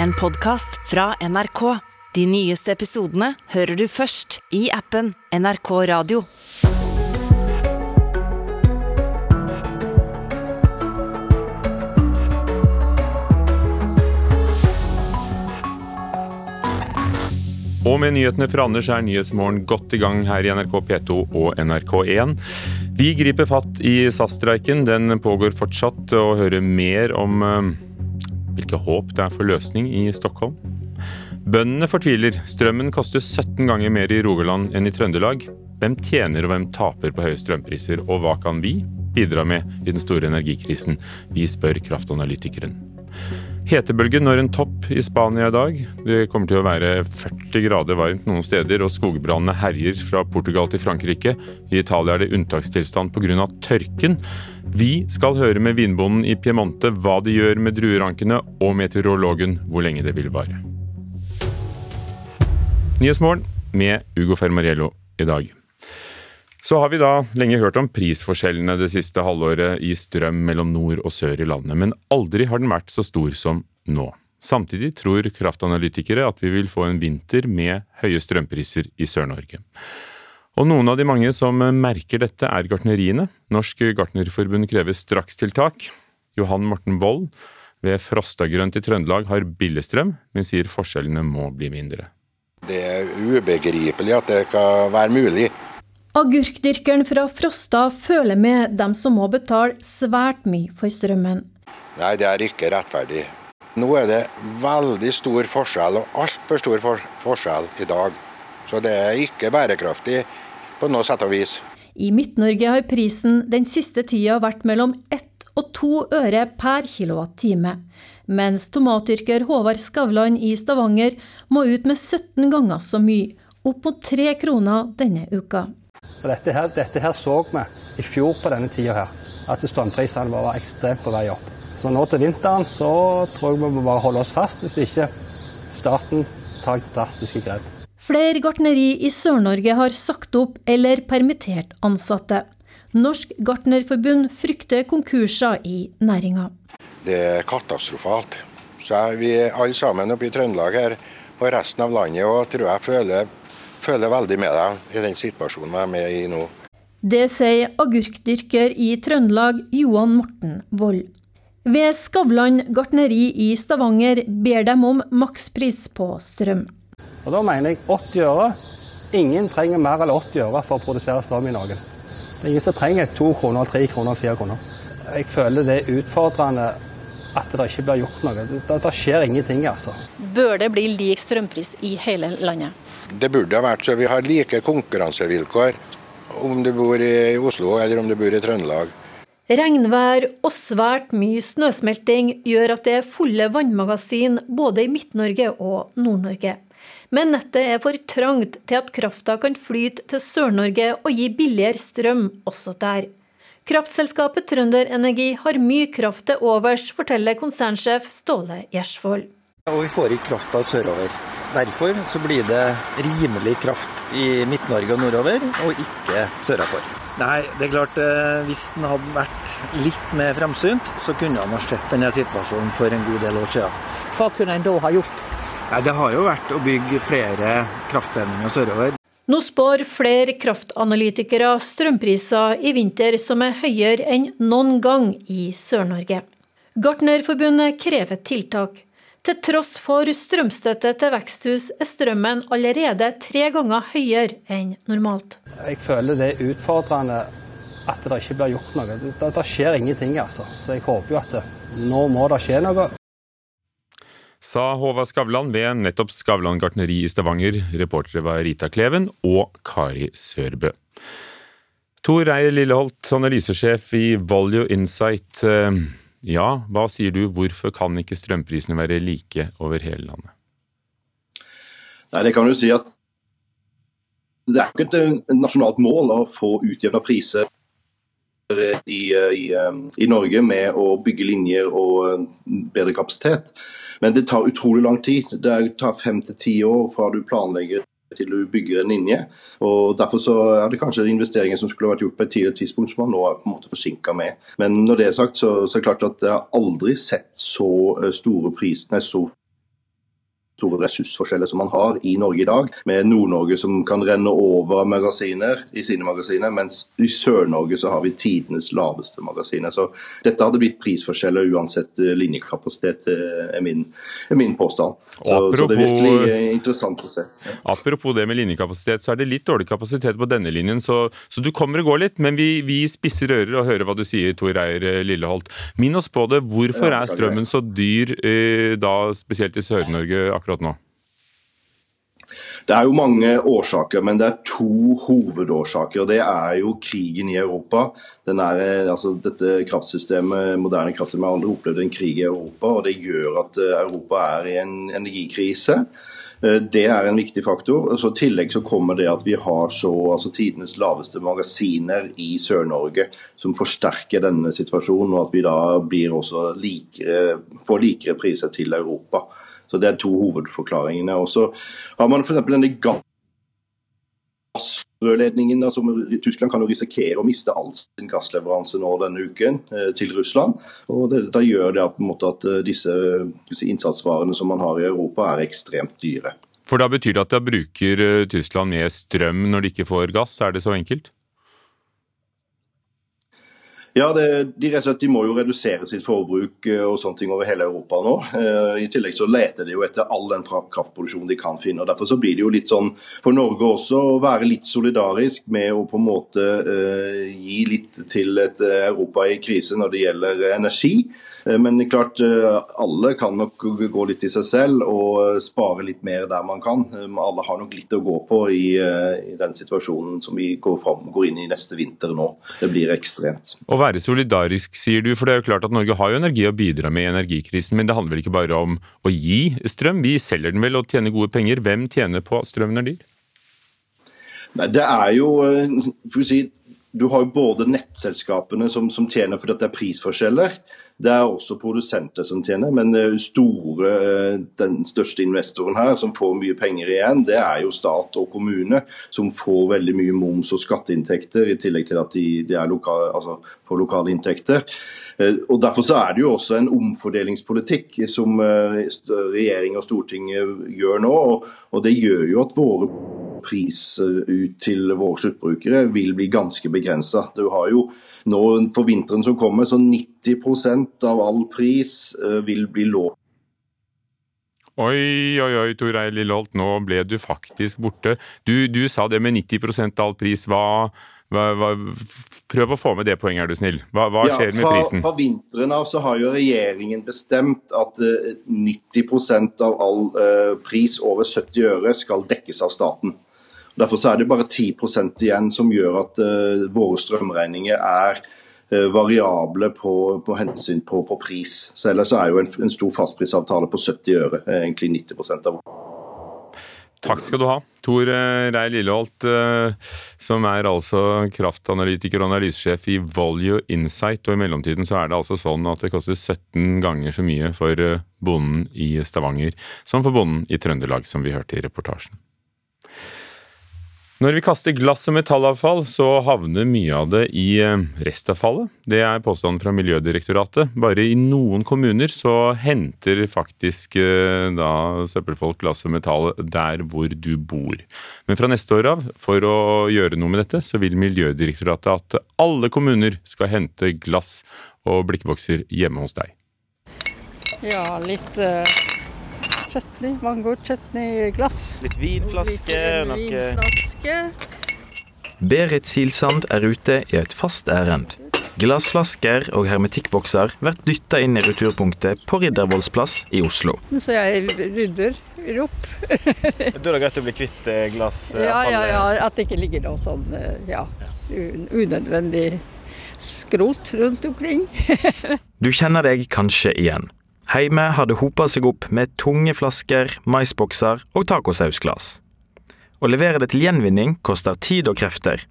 en podkast fra NRK. De nyeste episodene hører du først i appen NRK Radio. Og med nyhetene fra Anders er Nyhetsmorgen godt i gang her i NRK P2 og NRK1. Vi griper fatt i SAS-streiken. Den pågår fortsatt, og hører mer om hvilke håp det er for løsning i Stockholm. Bøndene fortviler. Strømmen koster 17 ganger mer i Rogaland enn i Trøndelag. Hvem tjener og hvem taper på høye strømpriser, og hva kan vi bidra med i den store energikrisen? Vi spør kraftanalytikeren. Hetebølgen når en topp i Spania i dag. Det kommer til å være 40 grader varmt noen steder, og skogbrannene herjer fra Portugal til Frankrike. I Italia er det unntakstilstand pga. tørken. Vi skal høre med vinbonden i Piemonte hva de gjør med druerankene, og meteorologen hvor lenge det vil vare. Nyhetsmorgen med Ugo Fermariello i dag. Så har vi da lenge hørt om prisforskjellene det siste halvåret i strøm mellom nord og sør i landet, men aldri har den vært så stor som nå. Samtidig tror kraftanalytikere at vi vil få en vinter med høye strømpriser i Sør-Norge. Og noen av de mange som merker dette, er gartneriene. Norsk Gartnerforbund krever strakstiltak. Johan Morten Wold ved Frostagrønt i Trøndelag har billigstrøm, men sier forskjellene må bli mindre. Det er ubegripelig at det skal være mulig. Agurkdyrkeren fra Frosta føler med dem som må betale svært mye for strømmen. Nei, det er ikke rettferdig. Nå er det veldig stor forskjell, og altfor stor for forskjell i dag. Så det er ikke bærekraftig på noe sett og vis. I Midt-Norge har prisen den siste tida vært mellom ett og to øre per kilowattime, mens tomatdyrker Håvard Skavlan i Stavanger må ut med 17 ganger så mye, opp mot tre kroner denne uka. Og dette her, dette her så vi i fjor på denne tida her, at strømprisene var ekstremt på vei opp. Så nå til vinteren så tror jeg vi må bare holde oss fast, hvis ikke staten tar drastiske grep. Flere gartneri i Sør-Norge har sagt opp eller permittert ansatte. Norsk Gartnerforbund frykter konkurser i næringa. Det er katastrofalt. Så er vi alle sammen oppe i Trøndelag her og resten av landet og tror jeg føler føler veldig med deg i den situasjonen jeg er med i nå. Det sier agurkdyrker i Trøndelag Johan Morten Wold. Ved Skavlan gartneri i Stavanger ber de om makspris på strøm. Og Da mener jeg 80 øre. Ingen trenger mer enn 80 øre for å produsere strøm i Norge. Det er ingen som trenger 2 kroner, 3 kroner, 4 kroner. Jeg føler det er utfordrende at det ikke blir gjort noe. Det, det skjer ingenting, altså. Bør det bli lik strømpris i hele landet? Det burde ha vært så vi har like konkurransevilkår om du bor i Oslo eller om du bor i Trøndelag. Regnvær og svært mye snøsmelting gjør at det er fulle vannmagasin både i Midt-Norge og Nord-Norge. Men nettet er for trangt til at krafta kan flyte til Sør-Norge og gi billigere strøm også der. Kraftselskapet Trønder Energi har mye kraft til overs, forteller konsernsjef Ståle Gjersvold. Og vi får ikke krafta sørover. Derfor så blir det rimelig kraft i Midt-Norge og nordover, og ikke sørafor. Nei, det er klart eh, hvis den hadde vært litt mer fremsynt, så kunne han ha sett denne situasjonen for en god del år siden. Hva kunne en da ha gjort? Nei, Det har jo vært å bygge flere kraftledninger sørover. Nå spår flere kraftanalytikere strømpriser i vinter som er høyere enn noen gang i Sør-Norge. Gartnerforbundet krever tiltak. Til tross for strømstøtte til veksthus er strømmen allerede tre ganger høyere enn normalt. Jeg føler det er utfordrende at det ikke blir gjort noe. Det, det skjer ingenting, altså. Så jeg håper jo at det, nå må det skje noe. Sa Håvard Skavlan ved nettopp Skavlan gartneri i Stavanger. Reportere var Rita Kleven og Kari Sørbø. Tor Reier Lilleholt, analysesjef i Volue Insight. Eh, ja, hva sier du, hvorfor kan ikke strømprisene være like over hele landet? Nei, det kan du si at Det er ikke et nasjonalt mål å få utjevna priser i, i, i, Norge med å bygge linjer og bedre kapasitet. Men det tar utrolig lang tid. Det tar fem til ti år fra du planlegger til du bygger en linje. og Derfor så er det kanskje investeringer som skulle vært gjort på et tidligere tidspunkt, som man nå er på en måte forsinka med. Men når det er sagt, så, så, er det klart at jeg har aldri sett så eh, store priser, så store ressursforskjeller som man har i Norge i dag, med Nord-Norge som kan renne over magasiner i sine magasiner, mens i Sør-Norge så har vi tidenes laveste magasiner. Så dette hadde blitt prisforskjeller uansett eh, linjekapasitet, eh, er min, er min påstand. Så, apropos, så, det er virkelig eh, interessant å se. Ja. Apropos det med linjekapasitet, så er det litt dårlig kapasitet på denne linjen, så, så du kommer og går litt. Men vi, vi spisser ører og hører hva du sier, Tor Eier Lilleholt. Minn oss på det. Hvorfor er strømmen så dyr da, spesielt i Sør-Norge akkurat nå? Det er jo mange årsaker, men det er to hovedårsaker. og Det er jo krigen i Europa. Er, altså, dette kraftsystemet, moderne kraftsystemet har aldri opplevd en krig i Europa, og det gjør at eh, Europa er i en energikrise. Eh, det er en viktig faktor. Så I tillegg så kommer det at vi har så, altså tidenes laveste magasiner i Sør-Norge, som forsterker denne situasjonen, og at vi da blir også likere, får likere priser til Europa. Så Det er to hovedforklaringene. Og så har man f.eks. denne gassrørledningen. altså Tyskland kan jo risikere å miste all sin gassleveranse nå denne uken eh, til Russland. og det, Da gjør det at, måte, at eh, disse, disse innsatsvarene som man har i Europa er ekstremt dyre. For da betyr det at da bruker eh, Tyskland mer strøm når de ikke får gass, er det så enkelt? Ja, det, de, rett og slett, de må jo redusere sitt forbruk eh, og sånne ting over hele Europa nå. Eh, I tillegg så leter de jo etter all den kraftproduksjonen de kan finne. og Derfor så blir det jo litt sånn for Norge også å være litt solidarisk med å på en måte uh, gi litt til et Europa i krise når det gjelder energi. Men klart alle kan nok gå litt i seg selv og spare litt mer der man kan. Alle har nok litt å gå på i, i den situasjonen som vi går, fram, går inn i neste vinter nå. Det blir ekstremt. Og være solidarisk, sier du. For det er jo klart at Norge har jo energi å bidra med i energikrisen, men det handler vel ikke bare om å gi strøm? Vi selger den vel og tjener gode penger. Hvem tjener på at strømmen er dyr? Nei, det er jo eh, for å si, Du har jo både nettselskapene som, som tjener fordi det er prisforskjeller. Det er også produsenter som tjener, men eh, store, eh, den største investoren her, som får mye penger igjen, det er jo stat og kommune, som får veldig mye moms- og skatteinntekter, i tillegg til at de, de lokal, altså får lokale inntekter. Eh, og Derfor så er det jo også en omfordelingspolitikk som regjering og storting gjør nå. og Det gjør jo at våre priser ut til våre sluttbrukere vil bli ganske begrensa. Du har jo nå for vinteren som kommer, så 90% av all pris eh, vil bli lov. Oi, oi, oi, Tor Eil Lilleholt, nå ble du faktisk borte. Du, du, sa det med 90% av all pris. Hva, hva, hva, prøv å få med det poenget, er du snill. Hva, hva skjer ja, fra, med prisen? Fra vinteren av så har jo regjeringen bestemt at uh, eh, 90 av all uh, pris over 70 øre skal dekkes av staten. Derfor er det bare 10% igjen som gjør at uh, våre strømregninger er uh, variable på, på hensyn på, på, pris. Så ellers er jo en, en stor fastprisavtale på 70 øre egentlig 90% av Takk skal du ha, Tor Reier Lilleholt, som er altså kraftanalytiker og analysesjef i Volue Insight. Og i mellomtiden så er det altså sånn at det koster 17 ganger så mye for bonden i Stavanger som for bonden i Trøndelag, som vi hørte i reportasjen. Når vi kaster glass og metallavfall, så havner mye av det i eh, restavfallet. Det er påstanden fra Miljødirektoratet. Bare i noen kommuner så henter faktisk eh, da søppelfolk glass og metall der hvor du bor. Men fra neste år av, for å gjøre noe med dette, så vil Miljødirektoratet at alle kommuner skal hente glass og blikkbokser hjemme hos deg. Ja, litt uh chutney, mango chutney-glass. Litt vinflaske. Litt vinflaske. Berit Silsand er ute i et fast ærend. Glassflasker og hermetikkbokser blir dytta inn i returpunktet på Riddervoldsplass i Oslo. Så jeg rydder opp. da er det greit å bli kvitt eh. Ja, ja, ja, at det ikke ligger noe sånn eh, ja, unødvendig skrot rundt omkring. du kjenner deg kanskje igjen. Heime hadde hopa seg opp med tunge flasker, maisbokser og tacosausglass. Å levere det til gjenvinning koster tid og krefter.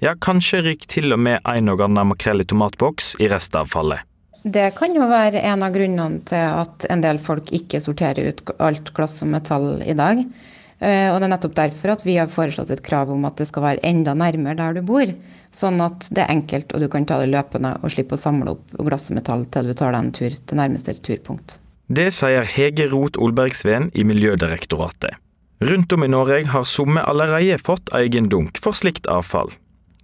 Ja, kanskje ryker til og med en og annen makrell i tomatboks i restavfallet. Det kan jo være en av grunnene til at en del folk ikke sorterer ut alt glass og metall i dag. Eh, og det er nettopp derfor at vi har foreslått et krav om at det skal være enda nærmere der du bor. Sånn at det er enkelt, og du kan ta det løpende og slippe å samle opp glass og metall til du tar deg en tur til nærmeste turpunkt. Det sier Hege Roth Olbergsveen i Miljødirektoratet. Rundt om i Norge har somme allerede fått egen dunk for slikt avfall.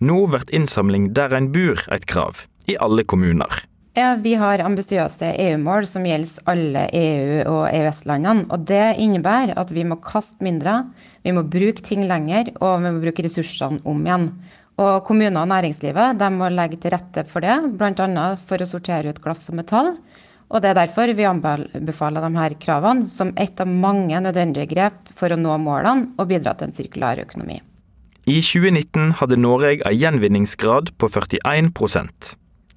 Nå blir innsamling der en bor et krav, i alle kommuner. Ja, Vi har ambisiøse EU-mål som gjelder alle EU- og EØS-landene. og Det innebærer at vi må kaste mindre, vi må bruke ting lenger, og vi må bruke ressursene om igjen. Og Kommuner og næringslivet de må legge til rette for det, bl.a. for å sortere ut glass og metall. Og Det er derfor vi anbefaler de her kravene som et av mange nødvendige grep for å nå målene og bidra til en sirkulær økonomi. I 2019 hadde Norge en gjenvinningsgrad på 41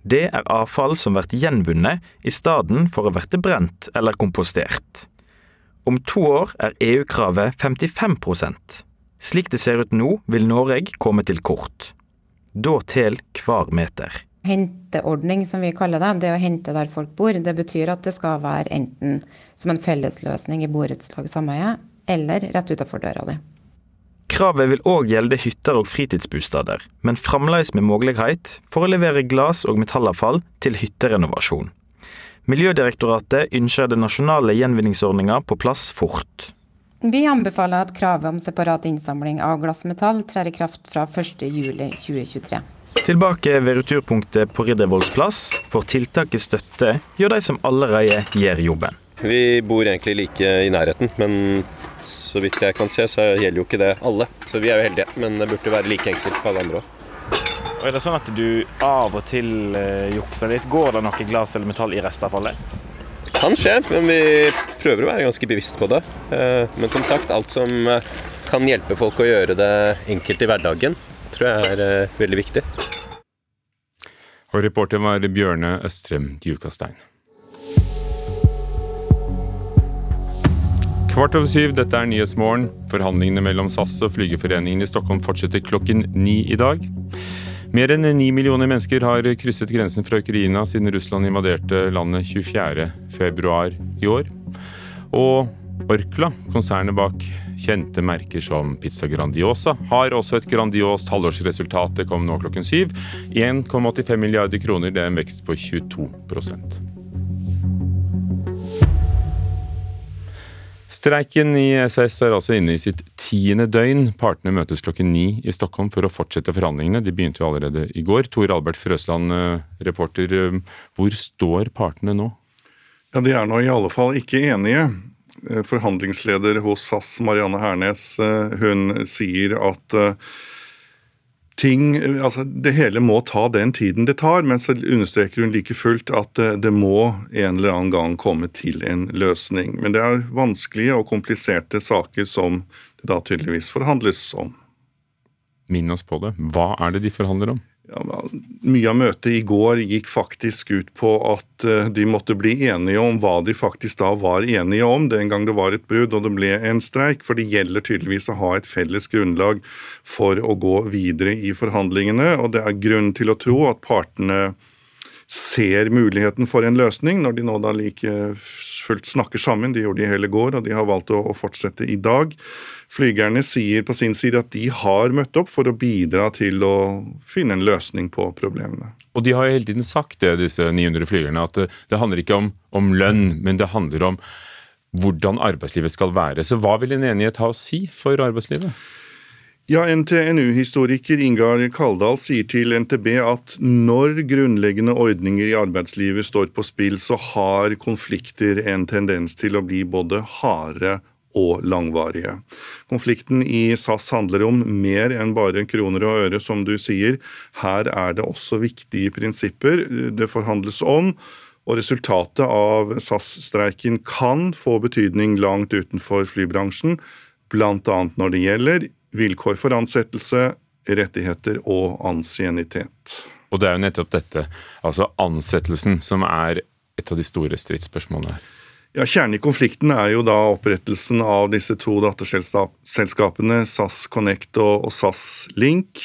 Det er avfall som blir gjenvunnet i stedet for å bli brent eller kompostert. Om to år er EU-kravet 55% Slik det ser ut nå, vil Norge komme til kort. Da teller hver meter. Henteordning, som vi kaller det, det å hente der folk bor, det betyr at det skal være enten som en fellesløsning i borettslag sameie, eller rett utenfor døra di. Kravet vil òg gjelde hytter og fritidsbosteder, men fremdeles med mulighet for å levere glass- og metallavfall til hytterenovasjon. Miljødirektoratet ønsker den nasjonale gjenvinningsordninga på plass fort. Vi anbefaler at kravet om separat innsamling av glassmetall trer i kraft fra 1.7.2023. Tilbake ved returpunktet på Riddervolls plass får tiltaket støtte gjør de som allerede gjør jobben. Vi bor egentlig like i nærheten, men så vidt jeg kan se, så gjelder jo ikke det alle. Så vi er jo heldige, men det burde være like enkelt for alle andre òg. Og Er det sånn at du av og til uh, jukser litt? Går det noe glass eller metall i restavfallet? Det kan skje, men vi prøver å være ganske bevisst på det. Uh, men som sagt, alt som uh, kan hjelpe folk å gjøre det enkelt i hverdagen, tror jeg er veldig viktig. Og reporter var Bjørne Østrem Djukastein. Kvart over syv, dette er Nyhetsmorgen. Forhandlingene mellom SAS og Flygerforeningen i Stockholm fortsetter klokken ni i dag. Mer enn ni millioner mennesker har krysset grensen fra Ukraina siden Russland invaderte landet 24.2 i år. Og Orkla, konsernet bak kjente merker som Pizza Grandiosa, har også et grandiost halvårsresultat. Det kom nå klokken syv. 1,85 milliarder kroner, det er en vekst på 22 Streiken i SS er altså inne i sitt tiende døgn. Partene møtes klokken ni i Stockholm for å fortsette forhandlingene. De begynte jo allerede i går. Tor Albert Frøsland, eh, reporter. Eh, hvor står partene nå? Ja, De er nå i alle fall ikke enige. Eh, forhandlingsleder hos SAS, Marianne Hernes, hun sier at ting altså Det hele må ta den tiden det tar, men så understreker hun like fullt at det må en eller annen gang komme til en løsning. Men det er vanskelige og kompliserte saker som det da tydeligvis forhandles om. Minn oss på det. Hva er det de forhandler om? Ja, mye av møtet i går gikk faktisk ut på at eh, de måtte bli enige om hva de faktisk da var enige om den gang det var et brudd og det ble en streik. For det gjelder tydeligvis å ha et felles grunnlag for å gå videre i forhandlingene. Og det er grunn til å tro at partene ser muligheten for en løsning, når de nå da like fullt snakker sammen. De gjorde det i hele går, og de har valgt å, fortsette i dag. Flygerne sier på sin side at de har møtt opp for å bidra til å finne en løsning på problemene. Og de har jo hele tiden sagt det, disse 900 flygerne, at det, det handler ikke om, om lønn, men det handler om hvordan arbeidslivet skal være. Så hva vil en enighet ha å si for arbeidslivet? Ja, NTNU-historiker Ingar Kaldal sier til NTB at når grunnleggende ordninger i arbeidslivet står på spill, så har konflikter en tendens til å bli både harde og langvarige. Konflikten i SAS handler om mer enn bare kroner og øre, som du sier. Her er det også viktige prinsipper det forhandles om. Og resultatet av SAS-streiken kan få betydning langt utenfor flybransjen, bl.a. når det gjelder vilkår for ansettelse, rettigheter og ansiennitet. Og det er jo nettopp dette, altså ansettelsen, som er et av de store stridsspørsmålene her. Ja, Kjernen i konflikten er jo da opprettelsen av disse to datterselskapene, SAS Connect og SAS Link.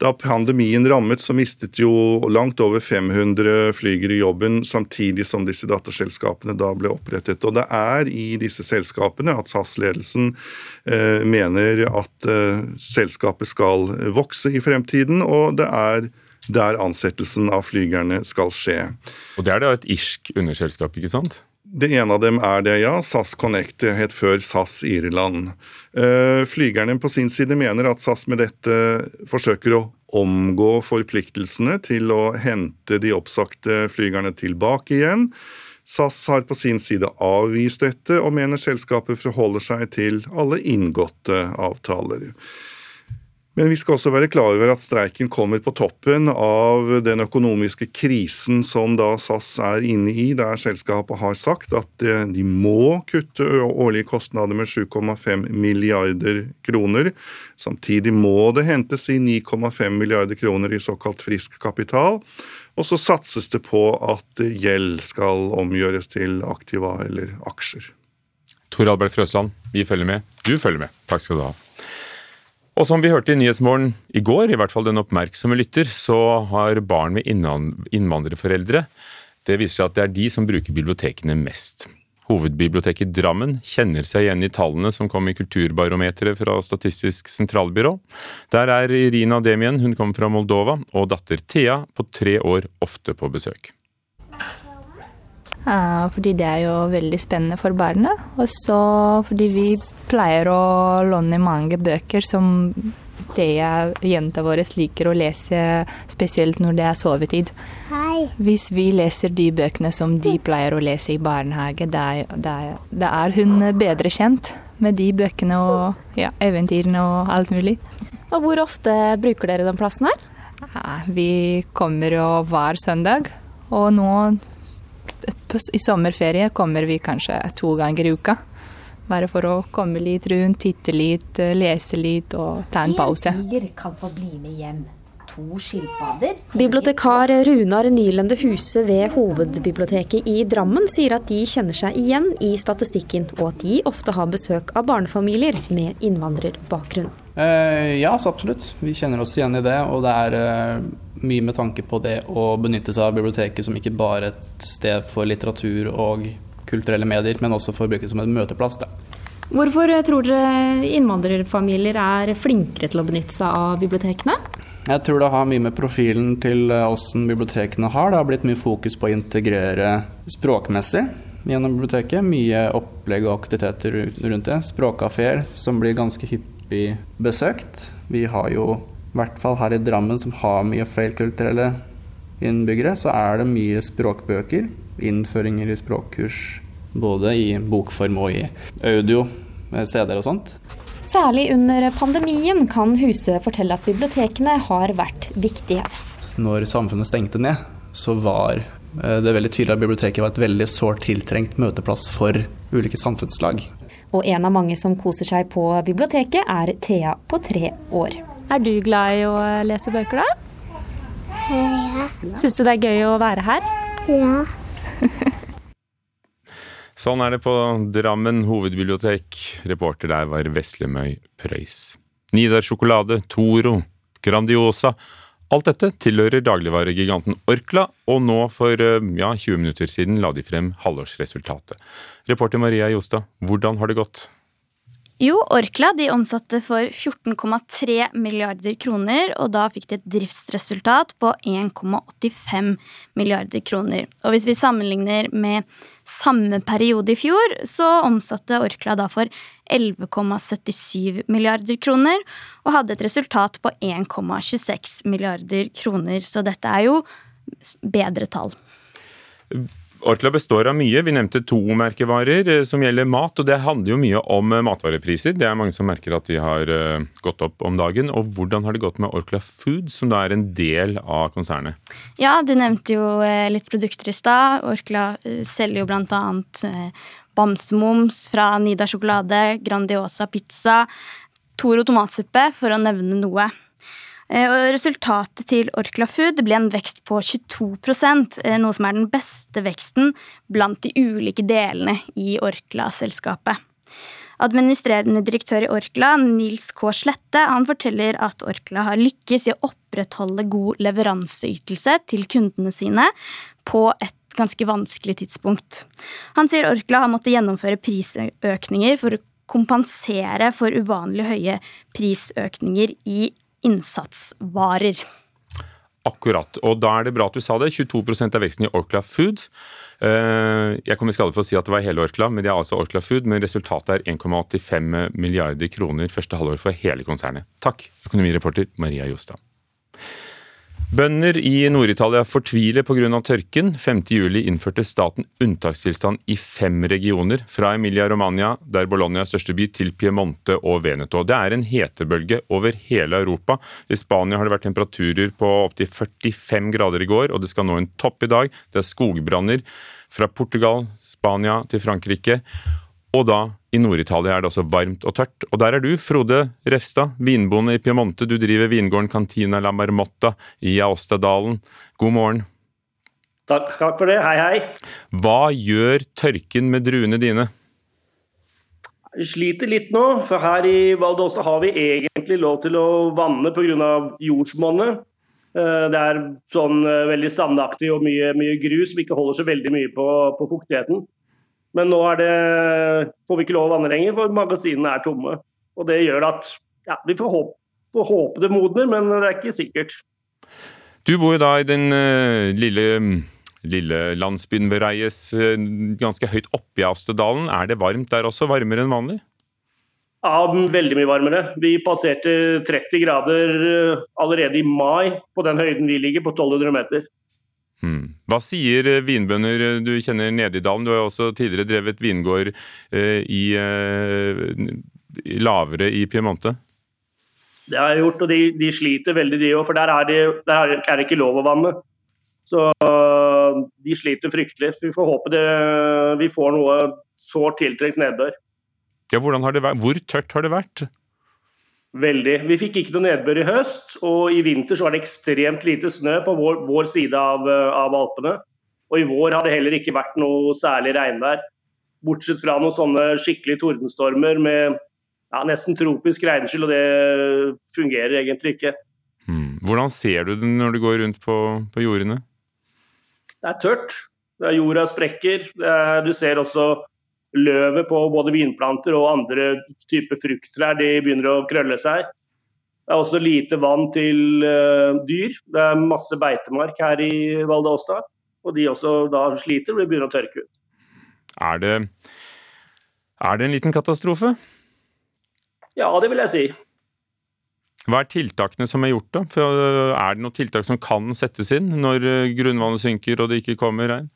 Da pandemien rammet, så mistet jo langt over 500 flygere jobben, samtidig som disse datterselskapene da ble opprettet. Og det er i disse selskapene at SAS-ledelsen eh, mener at eh, selskapet skal vokse i fremtiden, og det er der ansettelsen av flygerne skal skje. Og det er da et irsk underselskap, ikke sant? Det ene av dem er det, ja. SAS Connect det het før SAS Irland. Eh, flygerne på sin side mener at SAS med dette forsøker å omgå forpliktelsene til å hente de oppsagte flygerne tilbake igjen. SAS har på sin side avvist dette, og mener selskapet forholder seg til alle inngåtte avtaler. Men vi skal også være klar over at streiken kommer på toppen av den økonomiske krisen som da SAS er inne i, der selskapet har sagt at eh, de må kutte årlige kostnader med 7,5 milliarder kroner. Samtidig må det hentes i 9,5 milliarder kroner i såkalt frisk kapital. Og så satses det på at gjeld skal omgjøres til aktiva eller aksjer. Tor Albert Frøsland, vi følger med. Du følger med. Takk skal du ha. Og som vi hørte i Nyhetsmorgen i går, i hvert fall den oppmerksomme lytter, så har barn med innvandrerforeldre Det viser seg at det er de som bruker bibliotekene mest. Hovedbiblioteket Drammen kjenner seg igjen i tallene som kom i Kulturbarometeret fra Statistisk sentralbyrå. Der er Irina Demien, hun kommer fra Moldova, og datter Thea på tre år ofte på besøk. Ja, fordi det er jo veldig spennende for barna. Og så fordi vi pleier å låne mange bøker som det jenta vår, liker å lese, spesielt når det er sovetid. Hei. Hvis vi leser de bøkene som de pleier å lese i barnehage, da er, er, hun bedre kjent med de bøkene og ja, eventyrene og alt mulig. Og hvor ofte bruker dere den plassen her? Ja, vi kommer jo hver søndag. Og nå i sommerferie kommer vi kanskje to ganger i uka. Bare for å komme litt rundt, titte litt, eh, lese litt og ta en pause. Tiger kan få bli med hjem. To skilpadder. Bibliotekar Runar Nylende Huse ved Hovedbiblioteket i Drammen sier at de kjenner seg igjen i statistikken, og at de ofte har besøk av barnefamilier med innvandrerbakgrunn. Eh, ja, så absolutt. Vi kjenner oss igjen i det. Og det er eh, mye med tanke på det å benytte seg av biblioteket som ikke bare et sted for litteratur og kulturelle medier, men også for å bruke det som en møteplass. Da. Hvorfor tror dere innvandrerfamilier er flinkere til å benytte seg av bibliotekene? Jeg tror det har mye med profilen til åssen bibliotekene har. Det har blitt mye fokus på å integrere språkmessig gjennom biblioteket. Mye opplegg og aktiviteter rundt det. Språkkafeer som blir ganske hyppig besøkt. Vi har jo i hvert fall her i Drammen, som har mye feilkulturelle innbyggere, så er det mye språkbøker. Innføringer i språkkurs både i bokform og i audio, CD-er og sånt. Særlig under pandemien kan Huse fortelle at bibliotekene har vært viktige. Når samfunnet stengte ned, så var eh, det veldig tydelig at biblioteket var et veldig sårt tiltrengt møteplass for ulike samfunnslag. Og en av mange som koser seg på biblioteket, er Thea på tre år. Er du glad i å lese bøker, da? Ja. Syns du det er gøy å være her? Ja. Sånn er det på Drammen hovedbibliotek. Reporter der var Veslemøy Prøys. Nidar sjokolade, Toro, Grandiosa. Alt dette tilhører dagligvaregiganten Orkla, og nå for ja, 20 minutter siden la de frem halvårsresultatet. Reporter Maria Jostad, hvordan har det gått? Jo, Orkla de omsatte for 14,3 milliarder kroner, og da fikk de et driftsresultat på 1,85 milliarder kroner. Og hvis vi sammenligner med samme periode i fjor, så omsatte Orkla da for 11,77 milliarder kroner, og hadde et resultat på 1,26 milliarder kroner. Så dette er jo bedre tall. Orkla består av mye. Vi nevnte to merkevarer eh, som gjelder mat. og Det handler jo mye om eh, matvarepriser. Det er mange som merker at de har eh, gått opp om dagen. Og Hvordan har det gått med Orkla Food, som da er en del av konsernet? Ja, Du nevnte jo litt produkter i stad. Orkla selger jo bl.a. Bamsemums fra Nida sjokolade, Grandiosa pizza, Toro tomatsuppe, for å nevne noe. Eh, og resultatet til Orkla Food ble en vekst på 22 eh, noe som er den beste veksten blant de ulike delene i Orkla-selskapet. Administrerende direktør i Orkla, Nils K. Slette, han forteller at Orkla har lykkes i å opprettholde god leveranseytelse til kundene sine på et ganske vanskelig tidspunkt. Han sier Orkla har måttet gjennomføre prisøkninger for å kompensere for uvanlig høye prisøkninger i innsatsvarer. Akkurat. Og da er det bra at du sa det. 22 av veksten i Orkla Food. Jeg kom i skade for å si at det var hele Orkla, men det er altså Orkla Food. Men resultatet er 1,85 milliarder kroner første halvår for hele konsernet. Takk, økonomireporter Maria Jostad. Bønder i Nord-Italia fortviler pga. tørken. 5.7 innførte staten unntakstilstand i fem regioner, fra Emilia-Romagna, der Bologna er største by, til Piemonte og Veneto. Det er en hetebølge over hele Europa. I Spania har det vært temperaturer på opptil 45 grader i går, og det skal nå en topp i dag. Det er skogbranner fra Portugal, Spania til Frankrike. Og da, i Nord-Italia, er det også varmt og tørt. Og der er du, Frode Refstad, vinbonde i Piemonte. Du driver vingården Cantina la Marmotta i Aostadalen. God morgen. Takk, takk for det. Hei, hei. Hva gjør tørken med druene dine? Vi sliter litt nå, for her i Valdosta har vi egentlig lov til å vanne pga. jordsmonnet. Eh, det er sånn eh, veldig sandaktig og mye, mye grus som ikke holder så veldig mye på, på fuktigheten. Men nå det, får vi ikke lov å vanne lenger, for magasinene er tomme. Og Det gjør at ja, vi får håpe, får håpe, det modner, men det er ikke sikkert. Du bor jo da i den uh, lille, lille, landsbyen ved Reies, uh, ganske høyt oppe i Astedalen. Er det varmt der også? Varmere enn vanlig? Ja, veldig mye varmere. Vi passerte 30 grader uh, allerede i mai på den høyden vi ligger, på 1200 meter. Hmm. Hva sier eh, vinbønder eh, du kjenner nede i dalen? Du har jo også tidligere drevet vingård eh, i, eh, lavere i Piemonte. Det har jeg gjort, og de, de sliter veldig de òg, for der er, det, der er det ikke lov å vanne. Så de sliter fryktelig. Vi får håpe det, vi får noe sårt tiltrengt nedbør. Ja, Hvor tørt har det vært? Veldig. Vi fikk ikke noe nedbør i høst, og i vinter så var det ekstremt lite snø på vår, vår side av, av, Alpene. Og i vår har det heller ikke vært noe særlig regnvær. Bortsett fra noen sånne skikkelige tordenstormer med ja, nesten tropisk regnskyll, og det fungerer egentlig ikke. Hmm. Hvordan ser du den når du går rundt på, på jordene? Det er tørt. Jorda sprekker. Er, du ser også løvet på både vinplanter og andre typer frukttrær de begynner å krølle seg. Det er også lite vann til uh, dyr. Det er masse beitemark her i Val d'Aosta. Og de også da sliter og begynner å tørke ut. Er det, er det en liten katastrofe? Ja, det vil jeg si. Hva er tiltakene som er gjort, da? For eh, er det noen tiltak som kan settes inn når eh, grunnvannet synker og det ikke kommer regn?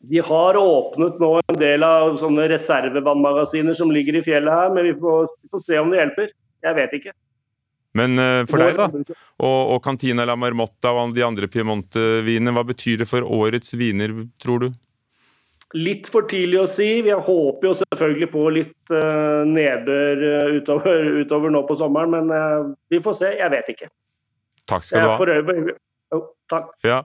De har åpnet nå en del av sånne reservevannmagasiner som ligger i fjellet her, men vi får, vi får se om det hjelper. Jeg vet ikke. Men uh, for deg, da, og, og Cantina la Marmotta og de andre Piemonte-vinene, hva betyr det for årets viner, tror du? Litt for tidlig å si. Vi håper jo selvfølgelig på litt uh, nedbør uh, utover, utover, nå på sommeren, men uh, vi får se. Jeg vet ikke. Takk skal du ha. For øvrig, oh, takk. Ja.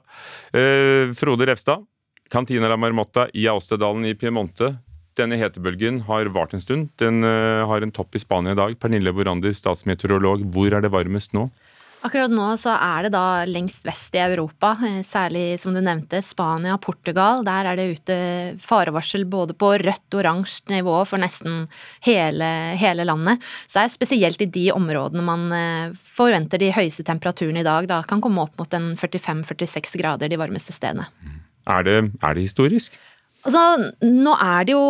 Frode Refstad, Cantina la Marmotta i Austedalen i Piemonte. Denne hetebølgen har vart en stund. Den uh, har en topp i Spania i dag. Pernille Borander, statsmeteorolog, hvor er det varmest nå? Akkurat nå så er det da lengst vest i Europa, eh, særlig som du nevnte Spania, Portugal. Der er det ute farevarsel både på rødt og oransje nivå for nesten hele, hele, landet. Så det er spesielt i de områdene man eh, forventer de høyeste temperaturene i dag. Da kan komme opp mot en 45-46 grader de varmeste stedene. Er det, er det historisk? Altså, nå er det jo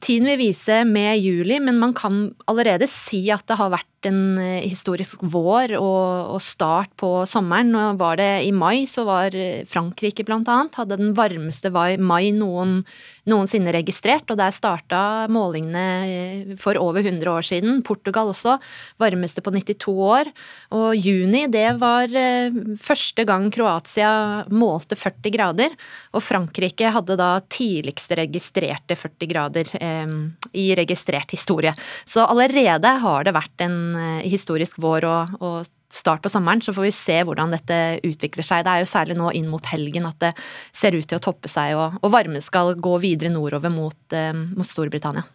Tiden vil vise med juli, men man kan allerede si at det har vært en eh, historisk vår og, start på sommeren. Nå var det I mai så var Frankrike blant annet, hadde den varmeste mai noen, noensinne registrert. Og der starta målingene eh, for over 100 år siden. Portugal også. Varmeste på 92 år. Og juni det var eh, første gang Kroatia målte 40 grader. Og Frankrike hadde da tidligste registrerte 40 grader eh, i registrert historie. Så allerede har det vært en Eh, historisk vår og, og, start på sommeren. Så får vi se hvordan dette utvikler seg. Det er jo særlig nå inn mot helgen at det ser ut til å toppe seg, og, og varme skal gå videre nordover mot, eh, mot Storbritannia.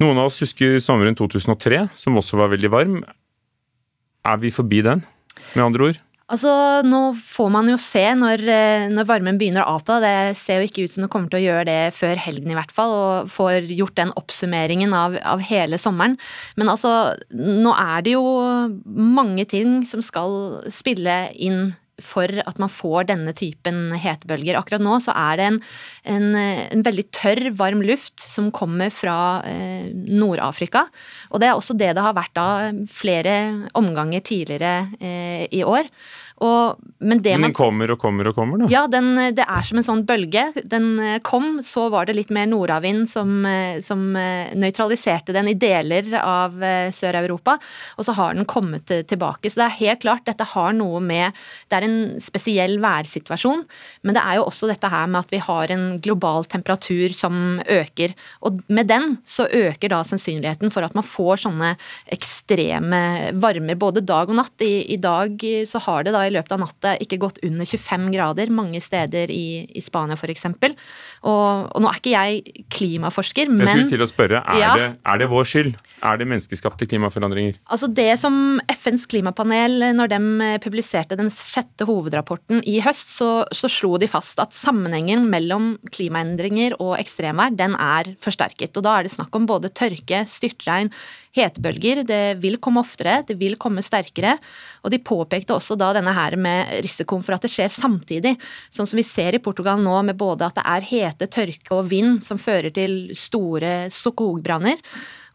Noen av oss husker sommeren 2003, som også var veldig varm. Er vi forbi den, med andre ord? Altså, Nå får man jo se når, eh, når, varmen begynner å avta. Det ser jo ikke ut som det kommer til å gjøre det før helgen i hvert fall, og får gjort den oppsummeringen av, av hele sommeren. Men altså, nå er det jo mange ting som skal spille inn for at man får denne typen hetebølger. Akkurat nå så er det en, en, en veldig tørr, varm luft som kommer fra eh, Nord-Afrika. Og det er også det det har vært da flere omganger tidligere eh, i år. Og, men, men den kommer og kommer og kommer, da? Ja, den, det er som en sånn bølge. Den eh, kom, så var det litt mer nordavind som, eh, som eh, nøytraliserte den i deler av Sør-Europa, og så har den kommet tilbake. Så det er helt klart, dette har noe med Det er en spesiell værsituasjon, men det er jo også dette her med at vi har en global temperatur som øker. Og med den så øker da sannsynligheten for at man får sånne ekstreme varmer både dag og natt. I, i dag så har det da i i løpet av natta ikke gått under 25 grader mange steder i, i Spania f.eks. Og, og nå er ikke jeg klimaforsker, men Jeg skulle til å spørre, er, ja, det, er det vår skyld? Er det menneskeskapte klimaforandringer? Altså Det som FNs klimapanel, når de publiserte den sjette hovedrapporten i høst, så, så slo de fast at sammenhengen mellom klimaendringer og ekstremvær, den er forsterket. Og da er det snakk om både tørke, styrtregn, hetebølger. Det vil komme oftere, det vil komme sterkere. Og de påpekte også da denne her med risikoen for at det skjer samtidig. Sånn som vi ser i Portugal nå med både at det er hete, tørke og vind som fører til store skogbranner.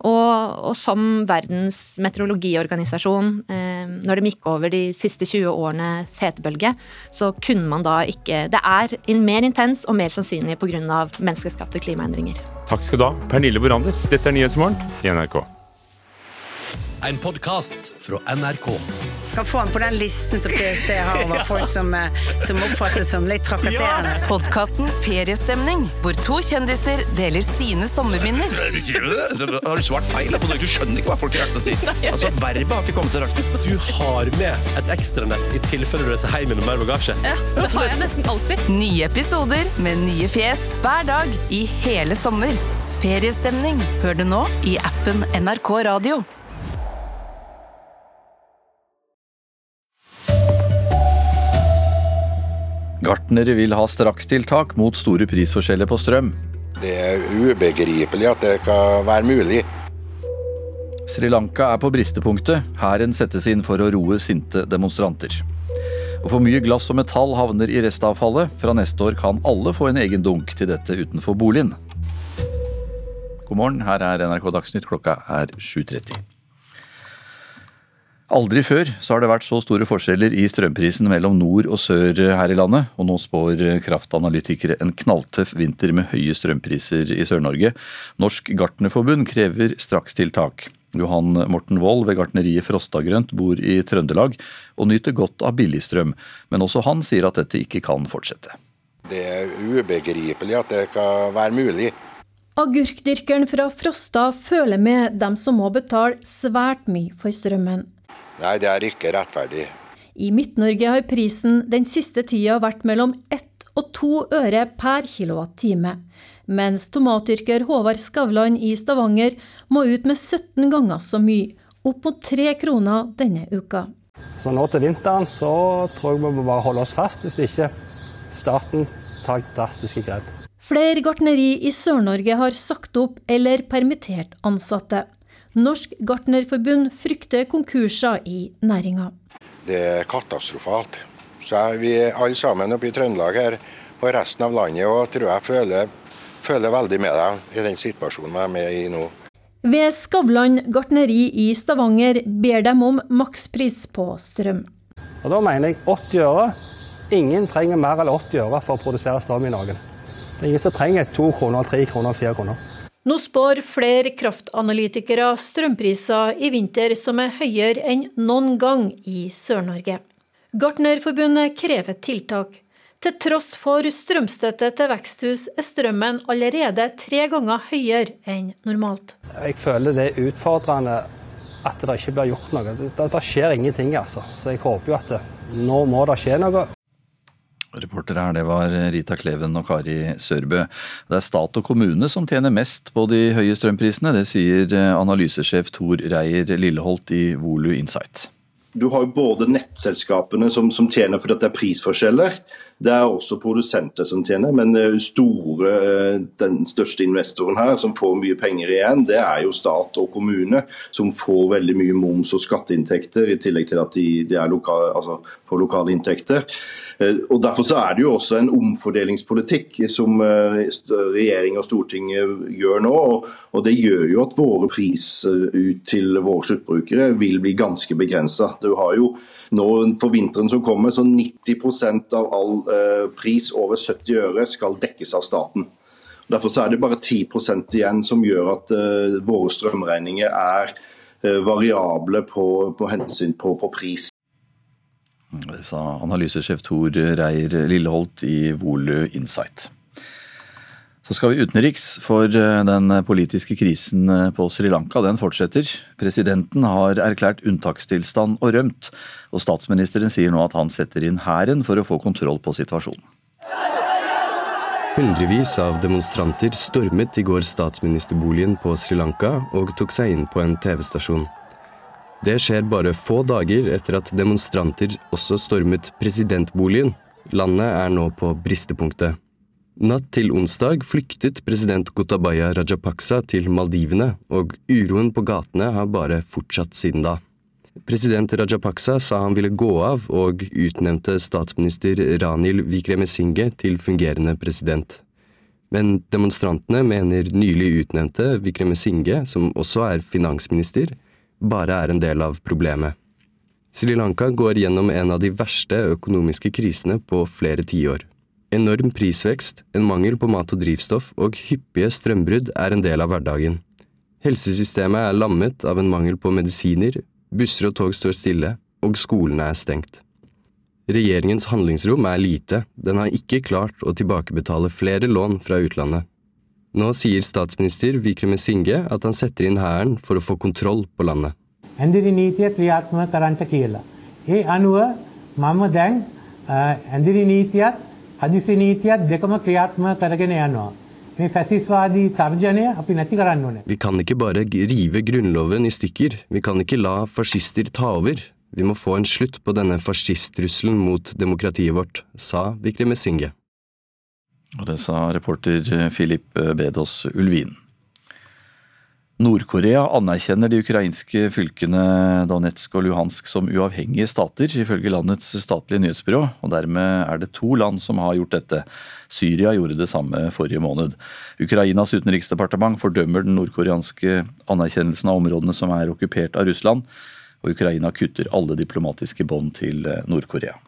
Og, og, som Verdens meteorologiorganisasjon, eh, når de gikk over de siste 20 årenes hetebølge, så kunne man da ikke Det er mer intens og mer sannsynlig pga. menneskeskapte klimaendringer. Takk skal du ha, Pernille Borander. Dette er Nyhetsmorgen i NRK. En podkast fra NRK. Kan få den på den listen som PST har over folk som, eh, som oppfattes som litt trakasserende. Ja. Podkasten Feriestemning, hvor to kjendiser deler sine sommerminner. Har du svart feil? Du skjønner ikke hva folk har rett å si. Altså, Verbet har ikke kommet til rakt. Du har med et ekstranett i tilfelle du reiser hjem med mer bagasje. Ja, det har jeg nesten alltid. Nye episoder med nye fjes hver dag i hele sommer. Feriestemning hører du nå i appen NRK Radio. Gartnere vil ha strakstiltak mot store prisforskjeller på strøm. Det er ubegripelig at det kan være mulig. Sri Lanka er på bristepunktet. Hæren settes inn for å roe sinte demonstranter. Og For mye glass og metall havner i restavfallet. Fra neste år kan alle få en egen dunk til dette utenfor boligen. God morgen, her er NRK Dagsnytt. Klokka er 7.30. Aldri før så har det vært så store forskjeller i strømprisen mellom nord og sør her i landet, og nå spår kraftanalytikere en knalltøff vinter med høye strømpriser i Sør-Norge. Norsk Gartnerforbund krever strakstiltak. Johan Morten Wold ved gartneriet Frostagrønt bor i Trøndelag og nyter godt av billigstrøm, men også han sier at dette ikke kan fortsette. Det er ubegripelig at det kan være mulig. Agurkdyrkeren fra Frosta føler med dem som må betale svært mye for strømmen. Nei, det er ikke rettferdig. I Midt-Norge har prisen den siste tida vært mellom ett og to øre per kilowattime, mens tomatdyrker Håvard Skavlan i Stavanger må ut med 17 ganger så mye, opp mot tre kroner denne uka. Så nå til vinteren så tror jeg vi må bare holde oss fast, hvis ikke staten tar drastiske grep. Flere gartneri i Sør-Norge har sagt opp eller permittert ansatte. Norsk Gartnerforbund frykter konkurser i næringa. Det er katastrofalt. Så vi alle sammen oppe i Trøndelag her og resten av landet og tror jeg føler, føler veldig med deg i den situasjonen jeg er med i nå. Ved Skavlan gartneri i Stavanger ber de om makspris på strøm. Og Da mener jeg 80 øre. Ingen trenger mer enn 80 øre for å produsere strøm i Norge. Det er ingen som trenger 2 kroner, 3 kroner, 4 kroner. Nå spår flere kraftanalytikere strømpriser i vinter som er høyere enn noen gang i Sør-Norge. Gartnerforbundet krever tiltak. Til tross for strømstøtte til veksthus er strømmen allerede tre ganger høyere enn normalt. Jeg føler det er utfordrende at det ikke blir gjort noe. Det, det skjer ingenting, altså. Så jeg håper jo at det, nå må det skje noe. Reportere her, det var Rita Kleven og Kari Sørbø. Det er stat og kommune som tjener mest på de høye strømprisene. Det sier analysesjef Tor Reier Lilleholt i Volu Insight. du har jo både nettselskapene som, som tjener fordi det er prisforskjeller. Det er også produsenter som tjener, men store, eh, den største investoren her som får mye penger igjen, det er jo stat og kommune, som får veldig mye moms- og skatteinntekter, i tillegg til at de, de lokal, altså får lokale inntekter. Eh, og Derfor så er det jo også en omfordelingspolitikk som eh, regjering og storting gjør nå. og Det gjør jo at våre priser ut til våre sluttbrukere vil bli ganske begrensa. Du har jo nå For vinteren som kommer, så 90 av all eh, pris over 70 øre skal dekkes av staten. Derfor er det bare 10% igjen som gjør at eh, våre strømregninger er eh, variable på, på hensyn på, på pris. Det sa analysesjef Tor Reier Lilleholt i Volu Insight. Så skal vi utenriks, for eh, den politiske krisen eh, på Sri Lanka den fortsetter. Presidenten har erklært unntakstilstand og rømt, og statsministeren sier nå at han setter inn hæren for å få kontroll på situasjonen. Hundrevis av demonstranter stormet i går statsministerboligen på Sri Lanka og tok seg inn på en TV-stasjon. Det skjer bare få dager etter at demonstranter også stormet presidentboligen. Landet er nå på bristepunktet. Natt til onsdag flyktet president Gotabaya Rajapaksa til Maldivene, og uroen på gatene har bare fortsatt siden da. President Rajapaksa sa han ville gå av, og utnevnte statsminister Ranil Vikremesinghe til fungerende president. Men demonstrantene mener nylig utnevnte Vikremesinghe, som også er finansminister, bare er en del av problemet. Sri Lanka går gjennom en av de verste økonomiske krisene på flere tiår. Enorm prisvekst, en mangel på mat og drivstoff og hyppige strømbrudd er en del av hverdagen. Helsesystemet er lammet av en mangel på medisiner, busser og tog står stille, og skolene er stengt. Regjeringens handlingsrom er lite, den har ikke klart å tilbakebetale flere lån fra utlandet. Nå sier statsminister Vikremesinghe at han setter inn hæren for å få kontroll på landet. endiri නීතිය ක්‍රියාත්මක කරන්නට කියලා. ඒ අනුව මම දැන් ඇඳිරි නීතියත් හදිසි නීතියත් දෙකම ක්‍රියාත්මක කරගෙන යනවා. Vi kan ikke bare rive grunnloven i stykker, vi kan ikke la fascister ta over. Vi må få en slutt på denne fascisttrusselen mot demokratiet vårt, sa Vikremesinghe. Og det sa reporter Filip Bedås Ulvin. Nord-Korea anerkjenner de ukrainske fylkene Donetsk og Luhansk som uavhengige stater, ifølge landets statlige nyhetsbyrå. og Dermed er det to land som har gjort dette. Syria gjorde det samme forrige måned. Ukrainas utenriksdepartement fordømmer den nordkoreanske anerkjennelsen av områdene som er okkupert av Russland, og Ukraina kutter alle diplomatiske bånd til Nord-Korea.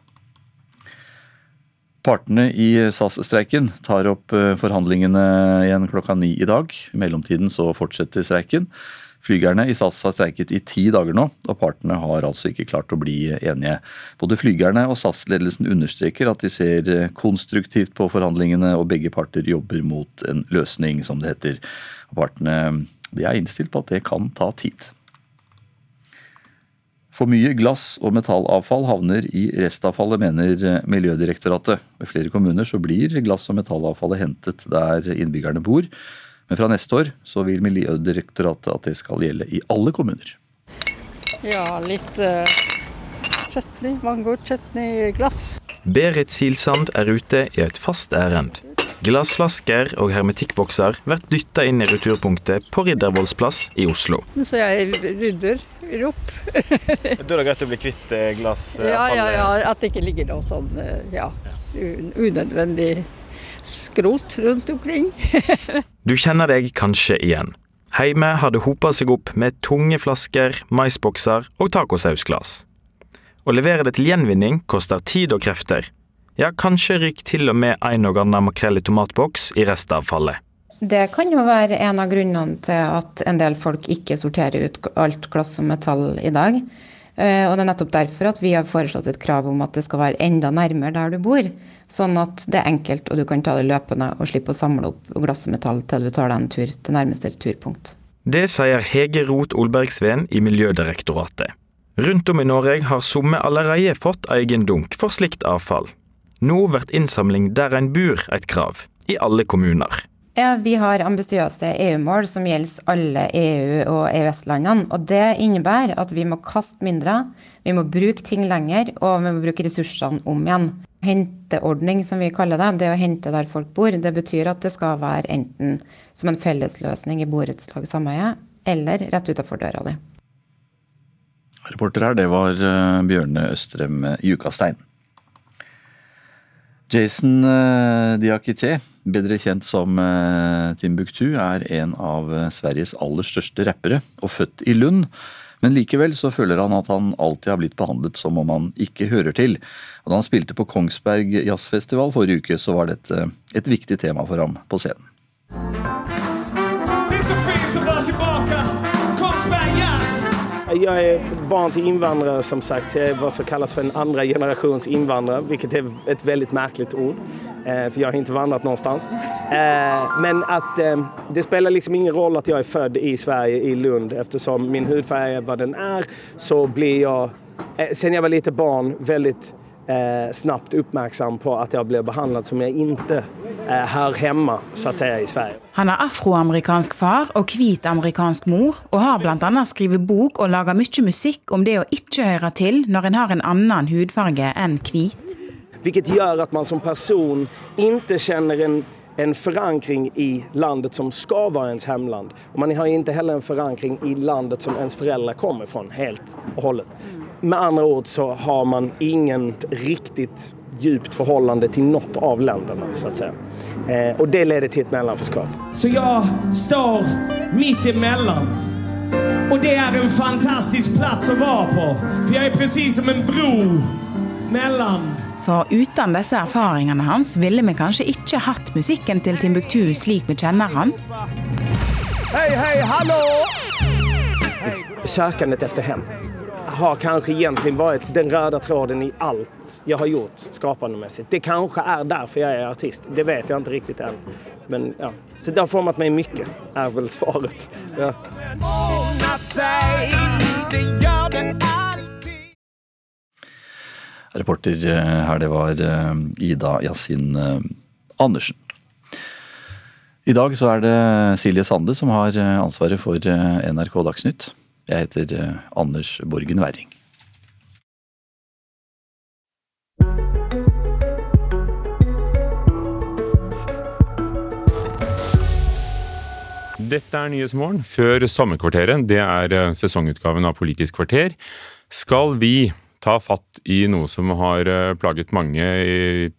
Partene i SAS-streiken tar opp eh, forhandlingene igjen klokka ni i dag. I mellomtiden så fortsetter streiken. Flygerne i SAS har streiket i ti dager nå, og partene har altså ikke klart å bli enige. Både flygerne og SAS-ledelsen understreker at de ser konstruktivt på forhandlingene, og begge parter jobber mot en løsning, som det heter. Partene de er innstilt på at det kan ta tid. For mye glass- og metallavfall havner i restavfallet, mener eh, Miljødirektoratet. I flere kommuner så blir glass- og metallavfallet hentet der innbyggerne bor. Men fra neste år så vil Miljødirektoratet at det skal gjelde i alle kommuner. Ja, litt uh, chutney, mango-chutney glass. Berit Silsand er ute i et fast ærend. Glassflasker og hermetikkbokser blir dytta inn i returpunktet på Riddervollsplass i Oslo. Så jeg rydder opp. da er det greit å bli kvitt eh, glassfallet? Ja, ja, ja, at det ikke ligger noe sånn eh, ja, unødvendig skrot rundt omkring. du kjenner deg kanskje igjen. Heime har det hopa seg opp med tunge flasker, maisbokser og tacosausglass. Å levere det til gjenvinning koster tid og krefter, ja, kanskje ryker til og med en og annen makrell i tomatboks i restavfallet. Det kan jo være en av grunnene til at en del folk ikke sorterer ut alt glass og metall i dag. Eh, og det er nettopp derfor at vi har foreslått et krav om at det skal være enda nærmere der du bor. Sånn at det er enkelt, og du kan ta det løpende og slippe å samle opp glass og metall til du tar deg en tur til nærmeste turpunkt. Det sier Hege Roth Olbergsveen i Miljødirektoratet. Rundt om i Norge har somme allerede fått egen dunk for slikt avfall. Nå blir innsamling der en bor et krav, i alle kommuner. Ja, Vi har ambisiøse EU-mål som gjelder alle EU- og EØS-landene. og Det innebærer at vi må kaste mindre, vi må bruke ting lenger, og vi må bruke ressursene om igjen. Henteordning, som vi kaller det, det å hente der folk bor, det betyr at det skal være enten som en fellesløsning i borettslag sameie, eller rett utafor døra di. Reporter her, det var eh, Bjørne Østrem Jukastein. Jason eh, Diakité, bedre kjent som eh, Timbuktu, er en av Sveriges aller største rappere, og født i Lund. Men likevel så føler han at han alltid har blitt behandlet som om han ikke hører til. Og da han spilte på Kongsberg Jazzfestival forrige uke, så var dette et viktig tema for ham på scenen. Jag är barn till invandrare som sagt. Jag är vad som kallas för en andra generations invandrare, vilket är ett väldigt märkligt ord. For för jag har inte vandrat någonstans. Eh, men att eh, det spelar liksom ingen roll att jag är född i Sverige, i Lund, eftersom min hudfärg är vad den är så blir jag, sen jag var lite barn, väldigt eh, snabbt uppmärksam på at jeg blir behandlet som jeg ikke eh, hør hjemme så si, i Sverige. Han har afroamerikansk far og hvit amerikansk mor, og har bl.a. skrevet bok og laga mye musikk om det å ikke høre til når en har en annen hudfarge enn hvit. Hvilket gjør at man som person ikke kjenner en en forankring i landet som skal være ens hemland. Og man har ikke heller en forankring i landet som ens foreldre kommer fra, helt og holdet. Med andre ord så har man ingen riktig djupt förhållande til något av länderna så att säga. Eh, och det leder til et mellanförskap. Så jeg står midt emellan. Og det er en fantastisk plats å være på. For jeg er precis som en bro mellom for uten disse erfaringene hans ville vi kanskje ikke hatt musikken til Timbuktu slik vi kjenner han. Hei, hei, hallo! Søkandet etter hjem har kanskje egentlig vært den røde tråden i alt jeg har gjort skapandemässigt. Det kanskje er derfor jeg er artist. Det vet jeg ikke riktig ennå. Men ja, så det har formet meg mye, er vel svaret. Ja. Reporter eh, her, det var eh, Ida Yasin eh, Andersen. I dag så er det Silje Sande som har ansvaret for NRK Dagsnytt. Jeg heter eh, Anders Borgen Werring. Dette er Nyhetsmorgen før sommerkvarteret. Det er eh, sesongutgaven av Politisk kvarter. Skal vi ta fatt i noe som har eh, plaget mange i,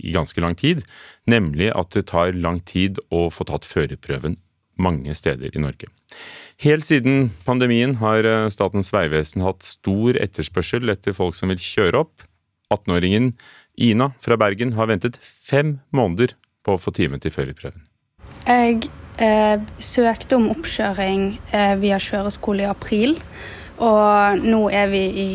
i ganske lang tid, nemlig at det tar lang tid å få tatt førerprøven mange steder i Norge. Helt siden pandemien har eh, Statens vegvesen hatt stor etterspørsel etter folk som vil kjøre opp. 18-åringen Ina fra Bergen har ventet fem måneder på å få time til førerprøven. Jeg eh, søkte om oppkjøring eh, via kjøreskole i april. Og nå er vi i,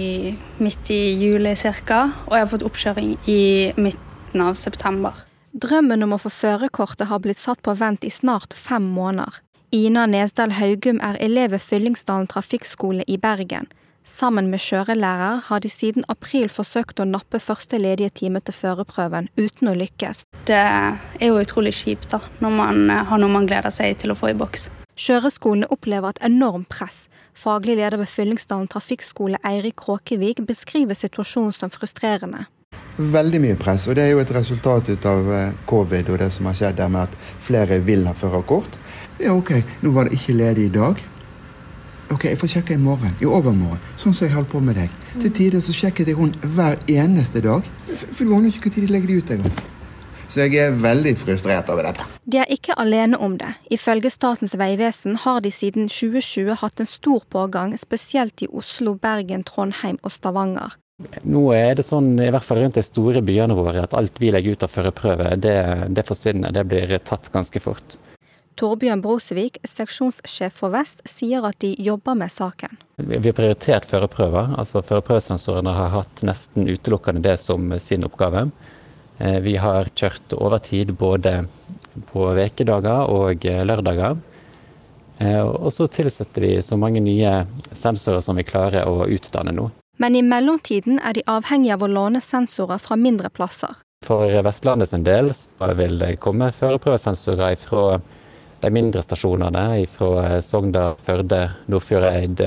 midt i juli ca., og jeg har fått oppkjøring i midten av september. Drømmen om å få førerkortet har blitt satt på vent i snart fem måneder. Ina Nesdal Haugum er elev ved Fyllingsdalen trafikkskole i Bergen. Sammen med kjørelærer har de siden april forsøkt å nappe første ledige time til førerprøven, uten å lykkes. Det er jo utrolig kjipt da, når man eh, har noe man gleder seg til å få i boks. Kjøreskolene opplever et enormt press. Faglig leder ved Fyllingsdalen trafikkskole Eirik Kråkevik beskriver situasjonen som frustrerende. Veldig mye press, og det er jo et resultat av eh, covid og det som har skjedd der med at flere vil ha førerkort. Ja, OK, nå var det ikke ledig i dag. Ok, Jeg får sjekke i morgen. I overmorgen. Sånn som jeg holder på med deg. Til tider så sjekket jeg hun hver eneste dag. For du aner ikke når de legger de ut engang. Så jeg er veldig frustrert over dette. De er ikke alene om det. Ifølge Statens vegvesen har de siden 2020 hatt en stor pågang, spesielt i Oslo, Bergen, Trondheim og Stavanger. Nå er det sånn, i hvert fall rundt de store byene våre, at alt vi legger ut av førerprøve, det, det forsvinner. Det blir tatt ganske fort. Torbjørn Brosevik, seksjonssjef for Vest, sier at de jobber med saken. Vi har prioritert førerprøver. altså Førerprøvesensorene har hatt nesten utelukkende det som sin oppgave. Eh, vi har kjørt overtid både på vekedager og eh, lørdager. Eh, og så tilsetter vi så mange nye sensorer som vi klarer å utdanne nå. Men i mellomtiden er de avhengige av å låne sensorer fra mindre plasser. For Vestlandet sin del vil det komme førerprøvesensorer fra de mindre stasjonene, fra Sogndal, Førde, Nordfjordeid,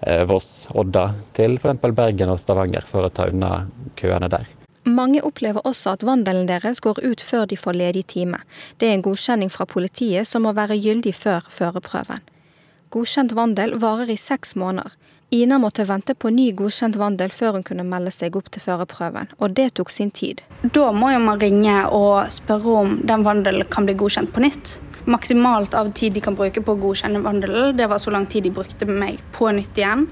eh, Voss, Odda til f.eks. Bergen og Stavanger, for å ta unna køene der. Mange opplever også at vandelen deres går ut før de får ledig time. Det er en godkjenning fra politiet som må være gyldig før førerprøven. Godkjent vandel varer i seks måneder. Ina måtte vente på ny godkjent vandel før hun kunne melde seg opp til førerprøven, og det tok sin tid. Da må jo man ringe og spørre om den vandelen kan bli godkjent på nytt. Maksimalt av tid de kan bruke på å godkjenne vandelen, det var så lang tid de brukte med meg på nytt igjen.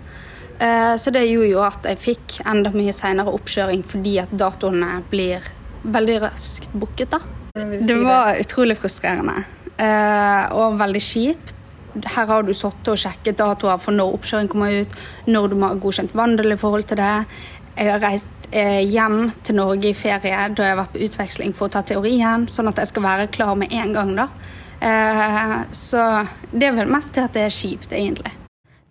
Eh, så det gjorde jo at jeg fikk enda mye senere oppkjøring fordi at datoene blir veldig raskt booket. da. Det var utrolig frustrerende eh, og veldig kjipt. Her har du sittet og sjekket datoer for når oppkjøring kommer ut, når du må ha godkjent vandel i forhold til det. Jeg har reist eh, hjem til Norge i ferie da jeg har vært på utveksling for å ta teorien, sånn at jeg skal være klar med en gang. da. Så det er vel mest til at det er kjipt, egentlig.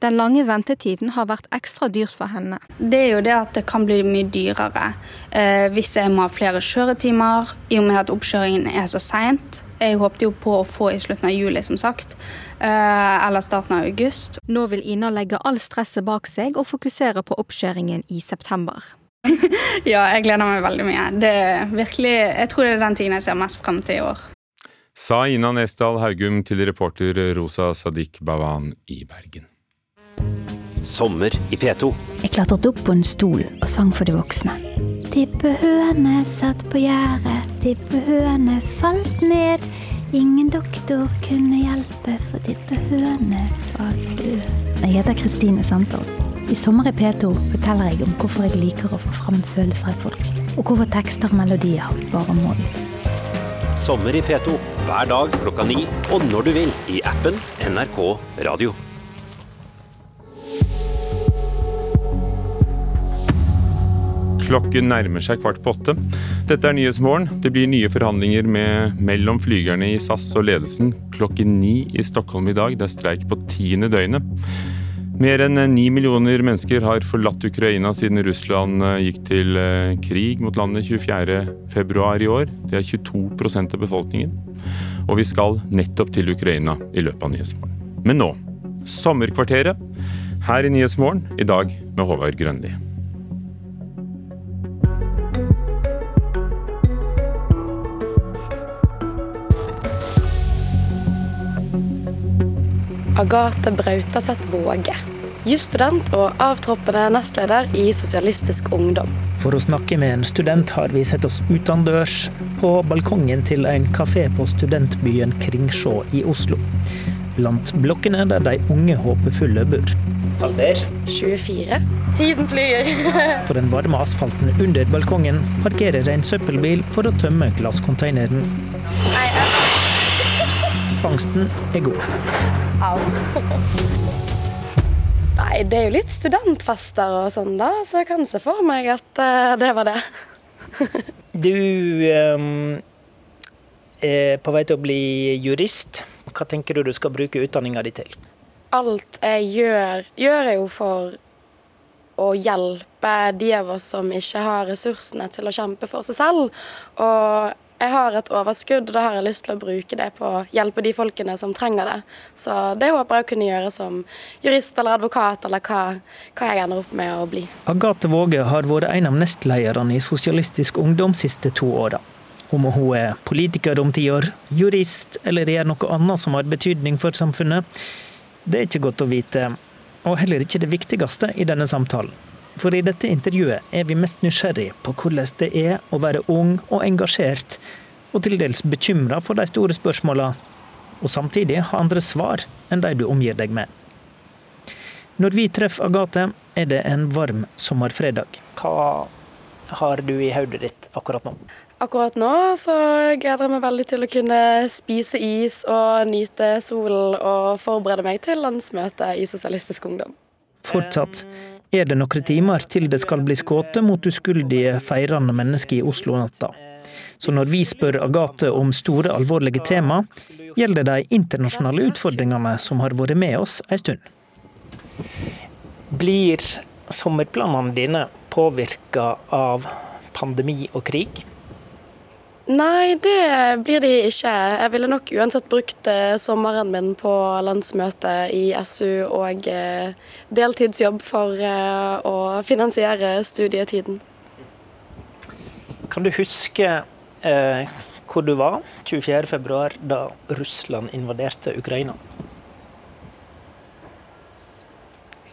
Den lange ventetiden har vært ekstra dyrt for henne. Det er jo det at det kan bli mye dyrere eh, hvis jeg må ha flere kjøretimer, i og med at oppkjøringen er så seint. Jeg håpte jo på å få i slutten av juli, som sagt. Eh, eller starten av august. Nå vil Ina legge all stresset bak seg og fokusere på oppkjøringen i september. ja, jeg gleder meg veldig mye. Det virkelig, jeg tror det er den tiden jeg ser mest frem til i år. Sa Ina Nesdal Haugum til reporter Rosa Sadiq Bawan i Bergen. Sommer i P2. Jeg klatret opp på en stol og sang for de voksne. Tippehøne satt på gjerdet, tippehøne falt ned. Ingen doktor kunne hjelpe, for tippehøne var død. Jeg heter Kristine Sandtorp. I Sommer i P2 forteller jeg om hvorfor jeg liker å få fram følelser i folk, og hvorfor tekster og melodier bare må ut. Sommer i P2 hver dag klokka ni og når du vil i appen NRK Radio. Klokken nærmer seg kvart på åtte. Dette er Nyhetsmorgen. Det blir nye forhandlinger med, mellom flygerne i SAS og ledelsen klokken ni i Stockholm i dag. Det er streik på tiende døgnet. Mer enn ni millioner mennesker har forlatt Ukraina siden Russland eh, gikk til eh, krig mot landet 24.2 i år. Det er 22% av befolkningen. Og vi skal nettopp til Ukraina i løpet av Nyhetsmorgen. Men nå Sommerkvarteret her i Nyhetsmorgen, i dag med Håvard Grønli. Agathe Brautaseth Våge. Jusstudent og avtroppende nestleder i Sosialistisk Ungdom. For å snakke med en student har vi sett oss utendørs på balkongen til en kafé på studentbyen Kringsjå i Oslo. Blant blokkene der de unge håpefulle bor. Alder? 24. Tiden flyr. på den varme asfalten under balkongen parkerer en søppelbil for å tømme glasskonteineren. Fangsten er god. Au. Nei, det er jo litt studentfester og sånn, da, så jeg kan se for meg at uh, det var det. du um, er på vei til å bli jurist. Hva tenker du du skal bruke utdanninga di til? Alt jeg gjør, gjør jeg jo for å hjelpe de av oss som ikke har ressursene til å kjempe for seg selv. Og jeg har et overskudd, og da har jeg lyst til å bruke det på å hjelpe de folkene som trenger det. Så det håper jeg å kunne gjøre som jurist eller advokat, eller hva, hva jeg ender opp med å bli. Agathe Våge har vært en av nestlederne i Sosialistisk Ungdom siste to åra. Om hun er politiker om ti år, jurist eller gjør noe annet som har betydning for samfunnet, det er ikke godt å vite, og heller ikke det viktigste i denne samtalen. For i dette intervjuet er vi mest nysgjerrig på hvordan det er å være ung og engasjert, og til dels bekymra for de store spørsmåla, og samtidig ha andre svar enn de du omgir deg med. Når vi treffer Agathe, er det en varm sommerfredag. Hva har du i hodet ditt akkurat nå? Akkurat nå så gleder jeg meg veldig til å kunne spise is og nyte solen og forberede meg til landsmøtet i Sosialistisk Ungdom. Fortsatt er det noen timer til det skal bli skutt mot uskyldige feirende mennesker i Oslo natta. Så når vi spør Agathe om store, alvorlige tema, gjelder de internasjonale utfordringene som har vært med oss en stund. Blir sommerplanene dine påvirka av pandemi og krig? Nei, det blir de ikke. Jeg ville nok uansett brukt eh, sommeren min på landsmøte i SU og eh, deltidsjobb for eh, å finansiere studietiden. Kan du huske eh, hvor du var 24.2 da Russland invaderte Ukraina?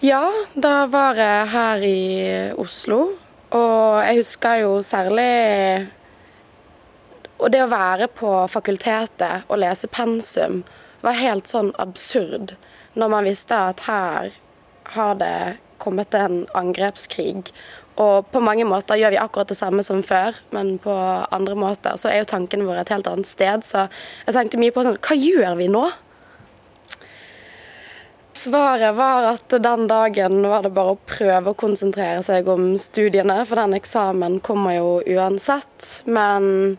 Ja, da var jeg her i Oslo. Og jeg husker jo særlig og det å være på fakultetet og lese pensum var helt sånn absurd når man visste at her har det kommet en angrepskrig. Og på mange måter gjør vi akkurat det samme som før, men på andre måter så er jo tankene våre et helt annet sted. Så jeg tenkte mye på sånn Hva gjør vi nå? Svaret var at den dagen var det bare å prøve å konsentrere seg om studiene, for den eksamen kommer jo uansett. Men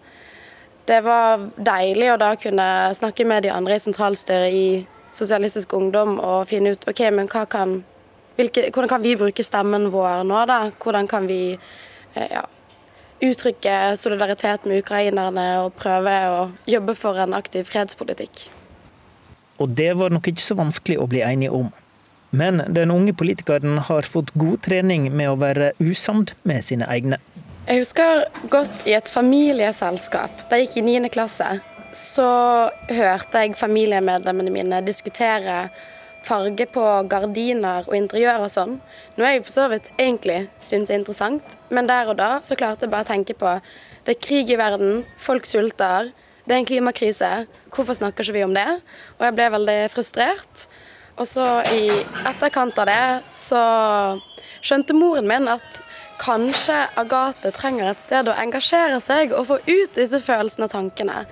det var deilig å da kunne snakke med de andre i sentralstyret i Sosialistisk Ungdom og finne ut ok, men kan, hvilke, hvordan kan vi bruke stemmen vår nå, da? Hvordan kan vi eh, ja, uttrykke solidaritet med ukrainerne og prøve å jobbe for en aktiv fredspolitikk? Og det var nok ikke så vanskelig å bli enige om. Men den unge politikeren har fått god trening med å være usamd med sine egne. Jeg husker godt i et familieselskap da jeg gikk i 9. klasse. Så hørte jeg familiemedlemmene mine diskutere farge på gardiner og interiør og sånn. Noe jeg for så vidt egentlig syns er interessant, men der og da så klarte jeg bare å tenke på det er krig i verden, folk sulter, det er en klimakrise. Hvorfor snakker ikke vi om det? Og jeg ble veldig frustrert. Og så i etterkant av det så skjønte moren min at kanskje Agathe trenger et sted å engasjere seg og få ut disse følelsene og tankene.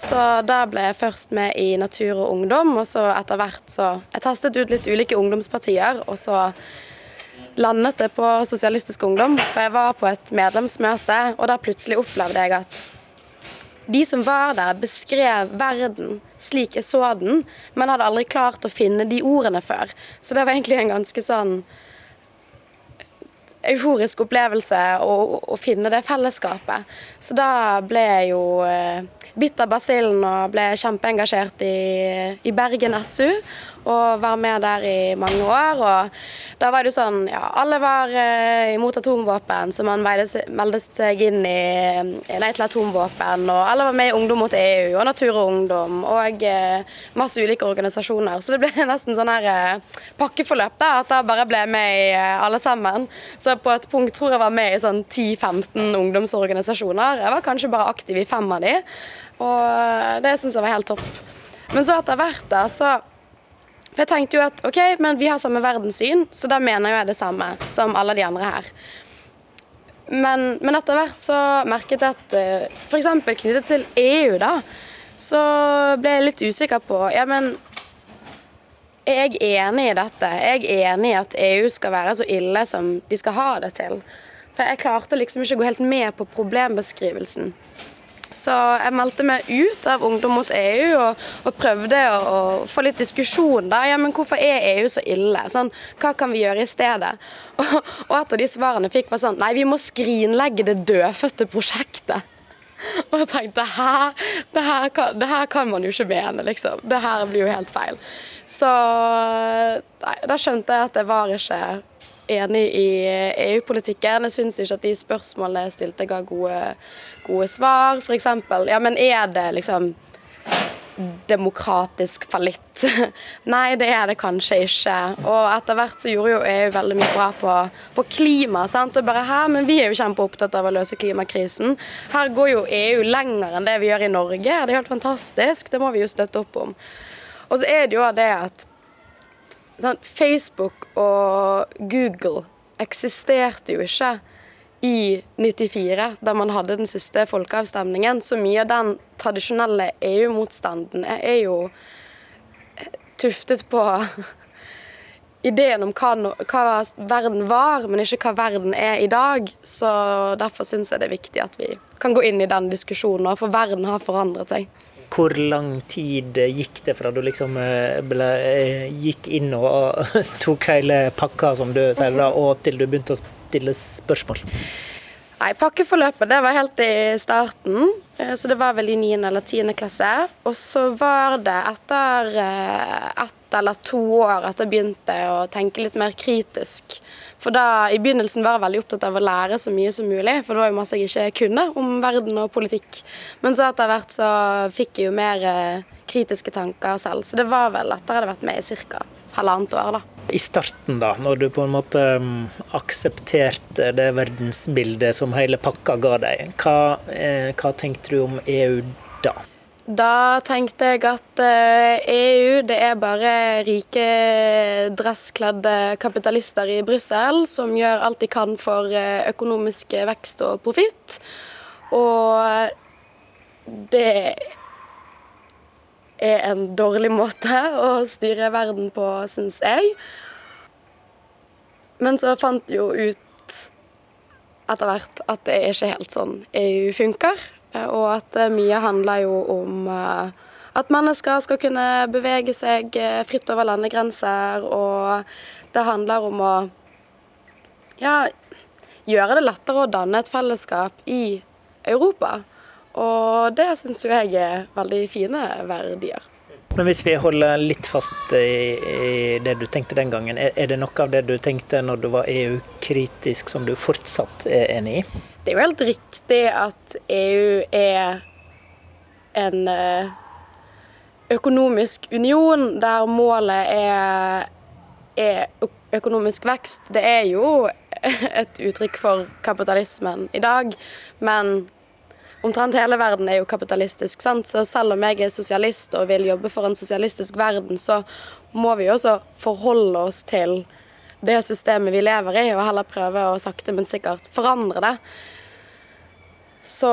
Så da ble jeg først med i Natur og Ungdom, og så etter hvert så Jeg testet ut litt ulike ungdomspartier, og så landet det på Sosialistisk Ungdom. For jeg var på et medlemsmøte, og da plutselig opplevde jeg at de som var der, beskrev verden slik jeg så den, men hadde aldri klart å finne de ordene før. Så det var egentlig en ganske sånn euforisk opplevelse å, finne det fellesskapet. Så da ble jeg jo eh, bitt av basillen og ble kjempeengasjert i, i Bergen SU og være med der i mange år. og Da var det jo sånn ja, alle var eh, imot atomvåpen, så man meldte seg inn i Nei til atomvåpen. Og alle var med i Ungdom mot EU og Natur og Ungdom og eh, masse ulike organisasjoner. Så det ble nesten sånn her eh, pakkeforløp, da, at jeg bare ble med i alle sammen. Så på et punkt tror jeg var med i sånn 10-15 ungdomsorganisasjoner. Jeg var kanskje bare aktiv i fem av de, og det syns jeg var helt topp. Men så etter hvert da, så for jeg tenkte jo at ok, men vi har samme verdenssyn, så da mener jeg det samme som alle de andre her. Men, men etter hvert så merket jeg at uh, f.eks. knyttet til EU, da, så ble jeg litt usikker på Ja, men er jeg enig i dette? Er jeg enig i at EU skal være så ille som de skal ha det til? For jeg klarte liksom ikke å gå helt med på problembeskrivelsen. Så jeg meldte meg ut av Ungdom mot EU og, og prøvde å, å, få litt diskusjon. da, ja, men Hvorfor er EU så ille? Sånn, hva kan vi gjøre i stedet? Og, og et av de svarene fikk var sånn Nei, vi må skrinlegge det dødfødte prosjektet. Og jeg tenkte hæ? Det her, kan, det her kan man jo ikke mene, liksom. Det her blir jo helt feil. Så nei, da skjønte jeg at det var ikke enig i EU-politikken. Jeg syns ikke at de spørsmålene jeg stilte, ga gode gode svar. F.eks. ja, men er det liksom demokratisk fallitt? Nei, det er det kanskje ikke. Og etter hvert så gjorde jo EU veldig mye bra på, på klima. sant? Og bare her, Men vi er jo kjempeopptatt av å løse klimakrisen. Her går jo EU lenger enn det vi gjør i Norge. Det er helt fantastisk. Det må vi jo støtte opp om. Og så er det jo det at sånn, Facebook og Google eksisterte jo ikke i 94, da man hadde den siste folkeavstemningen. Så mye av den tradisjonelle EU-motstanden er jo tuftet på ideen om hva, hva, verden var, men ikke hva verden er i dag. Så derfor syns jeg det er viktig at vi kan gå inn i den diskusjonen, for verden har forandret seg. Hvor lang tid gikk det fra du liksom eh, ble, eh, gikk inn og tok hele pakka, som du sier, da, og til du begynte å stille spørsmål? Nei, pakkeforløpet det var helt i starten, eh, så det var vel i 9. eller 10. klasse. Og så var det etter eh, ett eller to år at jeg begynte å tenke litt mer kritisk. For da, I begynnelsen var jeg veldig opptatt av å lære så mye som mulig, for det var jo masse jeg ikke kunne om verden og politikk. Men så etter hvert så fikk jeg jo mer eh, kritiske tanker selv. Så det var vel etter jeg hadde vært med i ca. halvannet år, da. I starten, da, når du på en måte um, aksepterte det verdensbildet som hele pakka ga deg, hva, eh, hva tenkte du om EU da? Da tenkte jeg at EU det er bare rike, dresskledde kapitalister i Brussel som gjør alt de kan for økonomisk vekst og profitt. Og det er en dårlig måte å styre verden på, syns jeg. Men så fant jeg jo ut etter hvert at det er ikke helt sånn EU funker. Og at mye handler jo om at mennesker skal kunne bevege seg fritt over landegrenser. Og det handler om å ja, gjøre det lettere å danne et fellesskap i Europa. Og det syns jo jeg er veldig fine verdier. Men hvis vi holder litt fast i, det du tenkte den gangen, er det noe av det du tenkte når du var EU-kritisk som du fortsatt er enig i? Det er jo helt riktig at EU er en økonomisk union der målet er, er økonomisk vekst. Det er jo et uttrykk for kapitalismen i dag, men Omtrent hele verden er jo kapitalistisk, sant? så selv om jeg er sosialist og vil jobbe for en sosialistisk verden, så må vi også forholde oss til det systemet vi lever i, og heller prøve å sakte, men sikkert forandre det. Så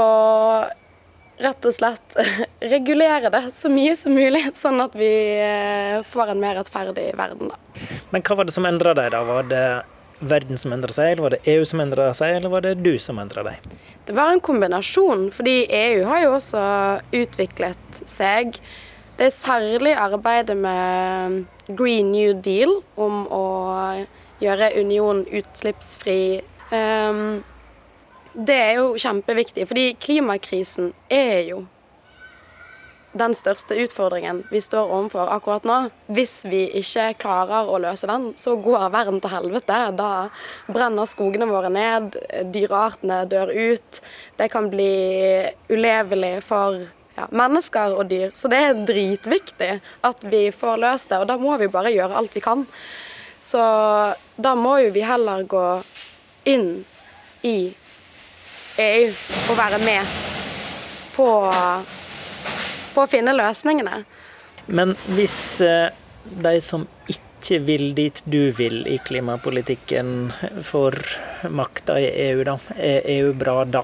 rett og slett regulere det så mye som mulig, sånn at vi får en mer rettferdig verden. Da. Men hva var det som endra deg, da? Var det verden som endra seg, eller var det EU som endra seg, eller var det du som endra deg? Det var en kombinasjon, fordi EU har jo også utviklet seg. Det er særlig arbeidet med Green New Deal om å gjøre Union utslippsfri. Um, det er jo kjempeviktig, fordi klimakrisen er jo den største utfordringen vi står overfor akkurat nå. Hvis vi ikke klarer å løse den, så går verden til helvete. Da brenner skogene våre ned, dyreartene dør ut. Det kan bli ulevelig for ja, mennesker og dyr. Så det er dritviktig at vi får løst det, og da må vi bare gjøre alt vi kan. Så da må jo vi heller gå inn i EU og være med på på å finne løsningene. Men hvis de som ikke vil dit du vil i klimapolitikken, får makta i EU, da, er EU bra da?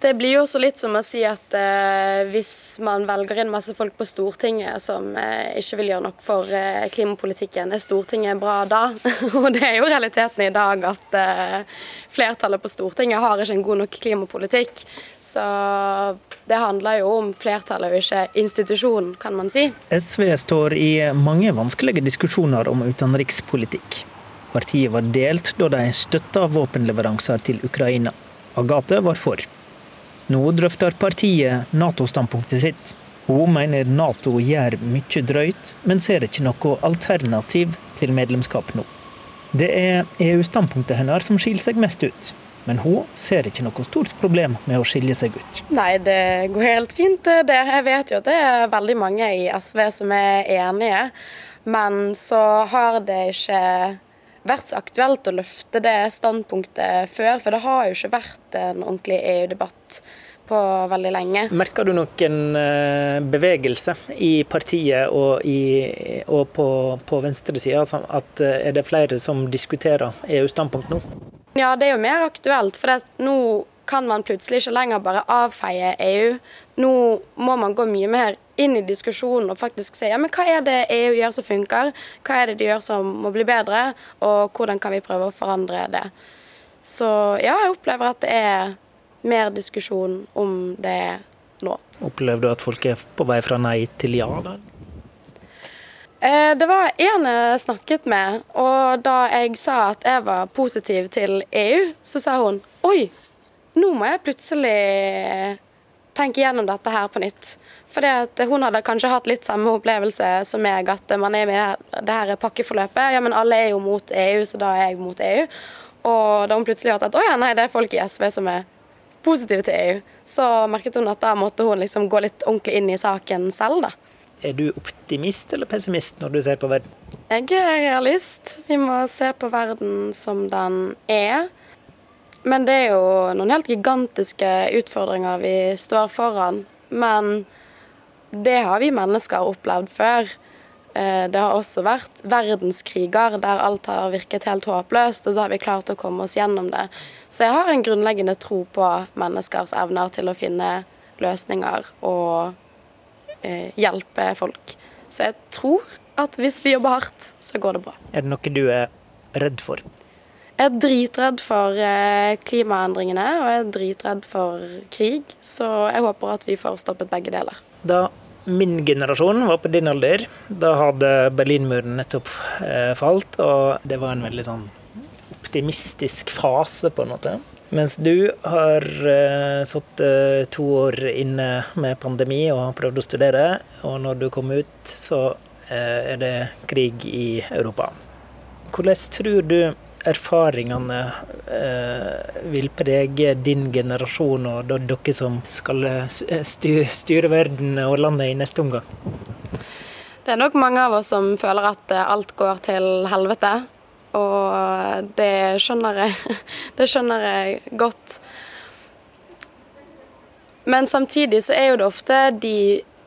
Det blir jo også litt som å si at eh, hvis man velger inn masse folk på Stortinget som eh, ikke vil gjøre nok for eh, klimapolitikken, er Stortinget bra da? Og det er jo realiteten i dag at eh, flertallet på Stortinget har ikke en god nok klimapolitikk. Så det handler jo om flertallet og ikke institusjonen, kan man si. SV står i mange vanskelige diskusjoner om utenrikspolitikk. Partiet var delt da de støtta våpenleveranser til Ukraina. Agathe var for. Nå drøfter partiet Nato-standpunktet sitt. Hun mener Nato gjør mye drøyt, men ser ikke noe alternativ til medlemskap nå. Det er EU-standpunktet hennes som skiller seg mest ut. Men hun ser ikke noe stort problem med å skilje seg ut. Nei, det går helt fint, det. Jeg vet jo at det er veldig mange i SV som er enige. Men så har det ikke vært så aktuelt å løfte det standpunktet før. For det har jo ikke vært en ordentlig EU-debatt på veldig lenge. Merker du noen bevegelse i partiet og, i, og på, på venstresida? Altså at er det flere som diskuterer EU-standpunkt nå? Ja, det er jo mer aktuelt. For nå kan man plutselig ikke lenger bare avfeie EU. Nå må man gå mye mer inn i diskusjonen og faktisk se ja, men hva er det EU gjør som funker, hva er det de gjør som må bli bedre, og hvordan kan vi prøve å forandre det. Så ja, jeg opplever at det er mer diskusjon om det nå. Opplever du at folk er på vei fra nei til ja? da? Det var en jeg snakket med, og da jeg sa at jeg var positiv til EU, så sa hun oi, nå må jeg plutselig tenke gjennom dette her på nytt. For hun hadde kanskje hatt litt samme opplevelse som meg, at man er med i det her, det her pakkeforløpet. Ja, men alle er jo mot EU, så da er jeg mot EU. Og da hun plutselig hørte at å ja, nei, det er folk i SV som er positive til EU, så merket hun at da måtte hun liksom gå litt ordentlig inn i saken selv, da. Er du optimist eller pessimist når du ser på verden? Jeg er realist. Vi må se på verden som den er. Men det er jo noen helt gigantiske utfordringer vi står foran. Men det har vi mennesker opplevd før. Eh, det har også vært verdenskriger der alt har virket helt håpløst, og så har vi klart å komme oss gjennom det. Så jeg har en grunnleggende tro på menneskers evner til å finne løsninger og eh, hjelpe folk. Så jeg tror at hvis vi jobber hardt, så går det bra. Er det noe du er redd for? Jeg er dritredd for eh, klimaendringene, og jeg er dritredd for krig. Så jeg håper at vi får stoppet begge deler. Da min generasjon var på din alder, da hadde Berlinmuren nettopp eh, falt, og det var en veldig sånn optimistisk fase, på en måte. Mens du har uh, sittet to år inne med pandemi og har prøvd å studere, og når du kom ut, så er det krig i Europa. Hvordan tror du erfaringene eh, vil prege din generasjon og dere som skal styre verden og landet i neste omgang? Det er nok mange av oss som føler at alt går til helvete. Og det skjønner jeg, det skjønner jeg godt. Men samtidig så er jo det ofte de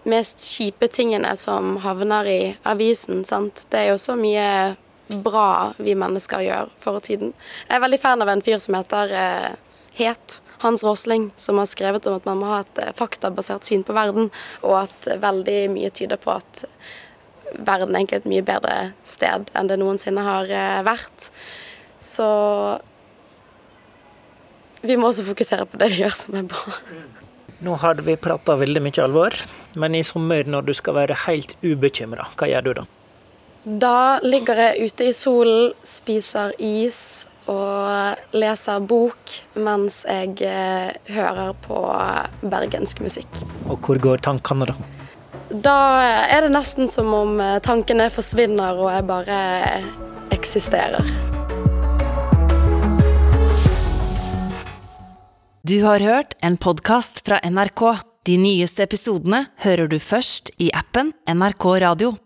mest kjipe tingene som havner i avisen. sant? Det er jo så mye bra vi mennesker gjør for tiden. Jeg er veldig fan av en fyr som heter eh, Het. Hans Rosling, som har skrevet om at man må ha et eh, faktabasert syn på verden, og at veldig mye tyder på at verden egentlig et mye bedre sted enn det noensinne har eh, vært. Så vi må også fokusere på det vi gjør som er bra. Nå har vi prata veldig mye alvor, men i sommer når du skal være helt ubekymra, hva gjør du da? Da ligger jeg ute i solen, spiser is og leser bok mens jeg eh, hører på bergensk musikk. Og hvor går tankene, da? Da er det nesten som om eh, tankene forsvinner og jeg bare eksisterer. Du har hørt en podkast fra NRK. De nyeste episodene hører du først i appen NRK Radio.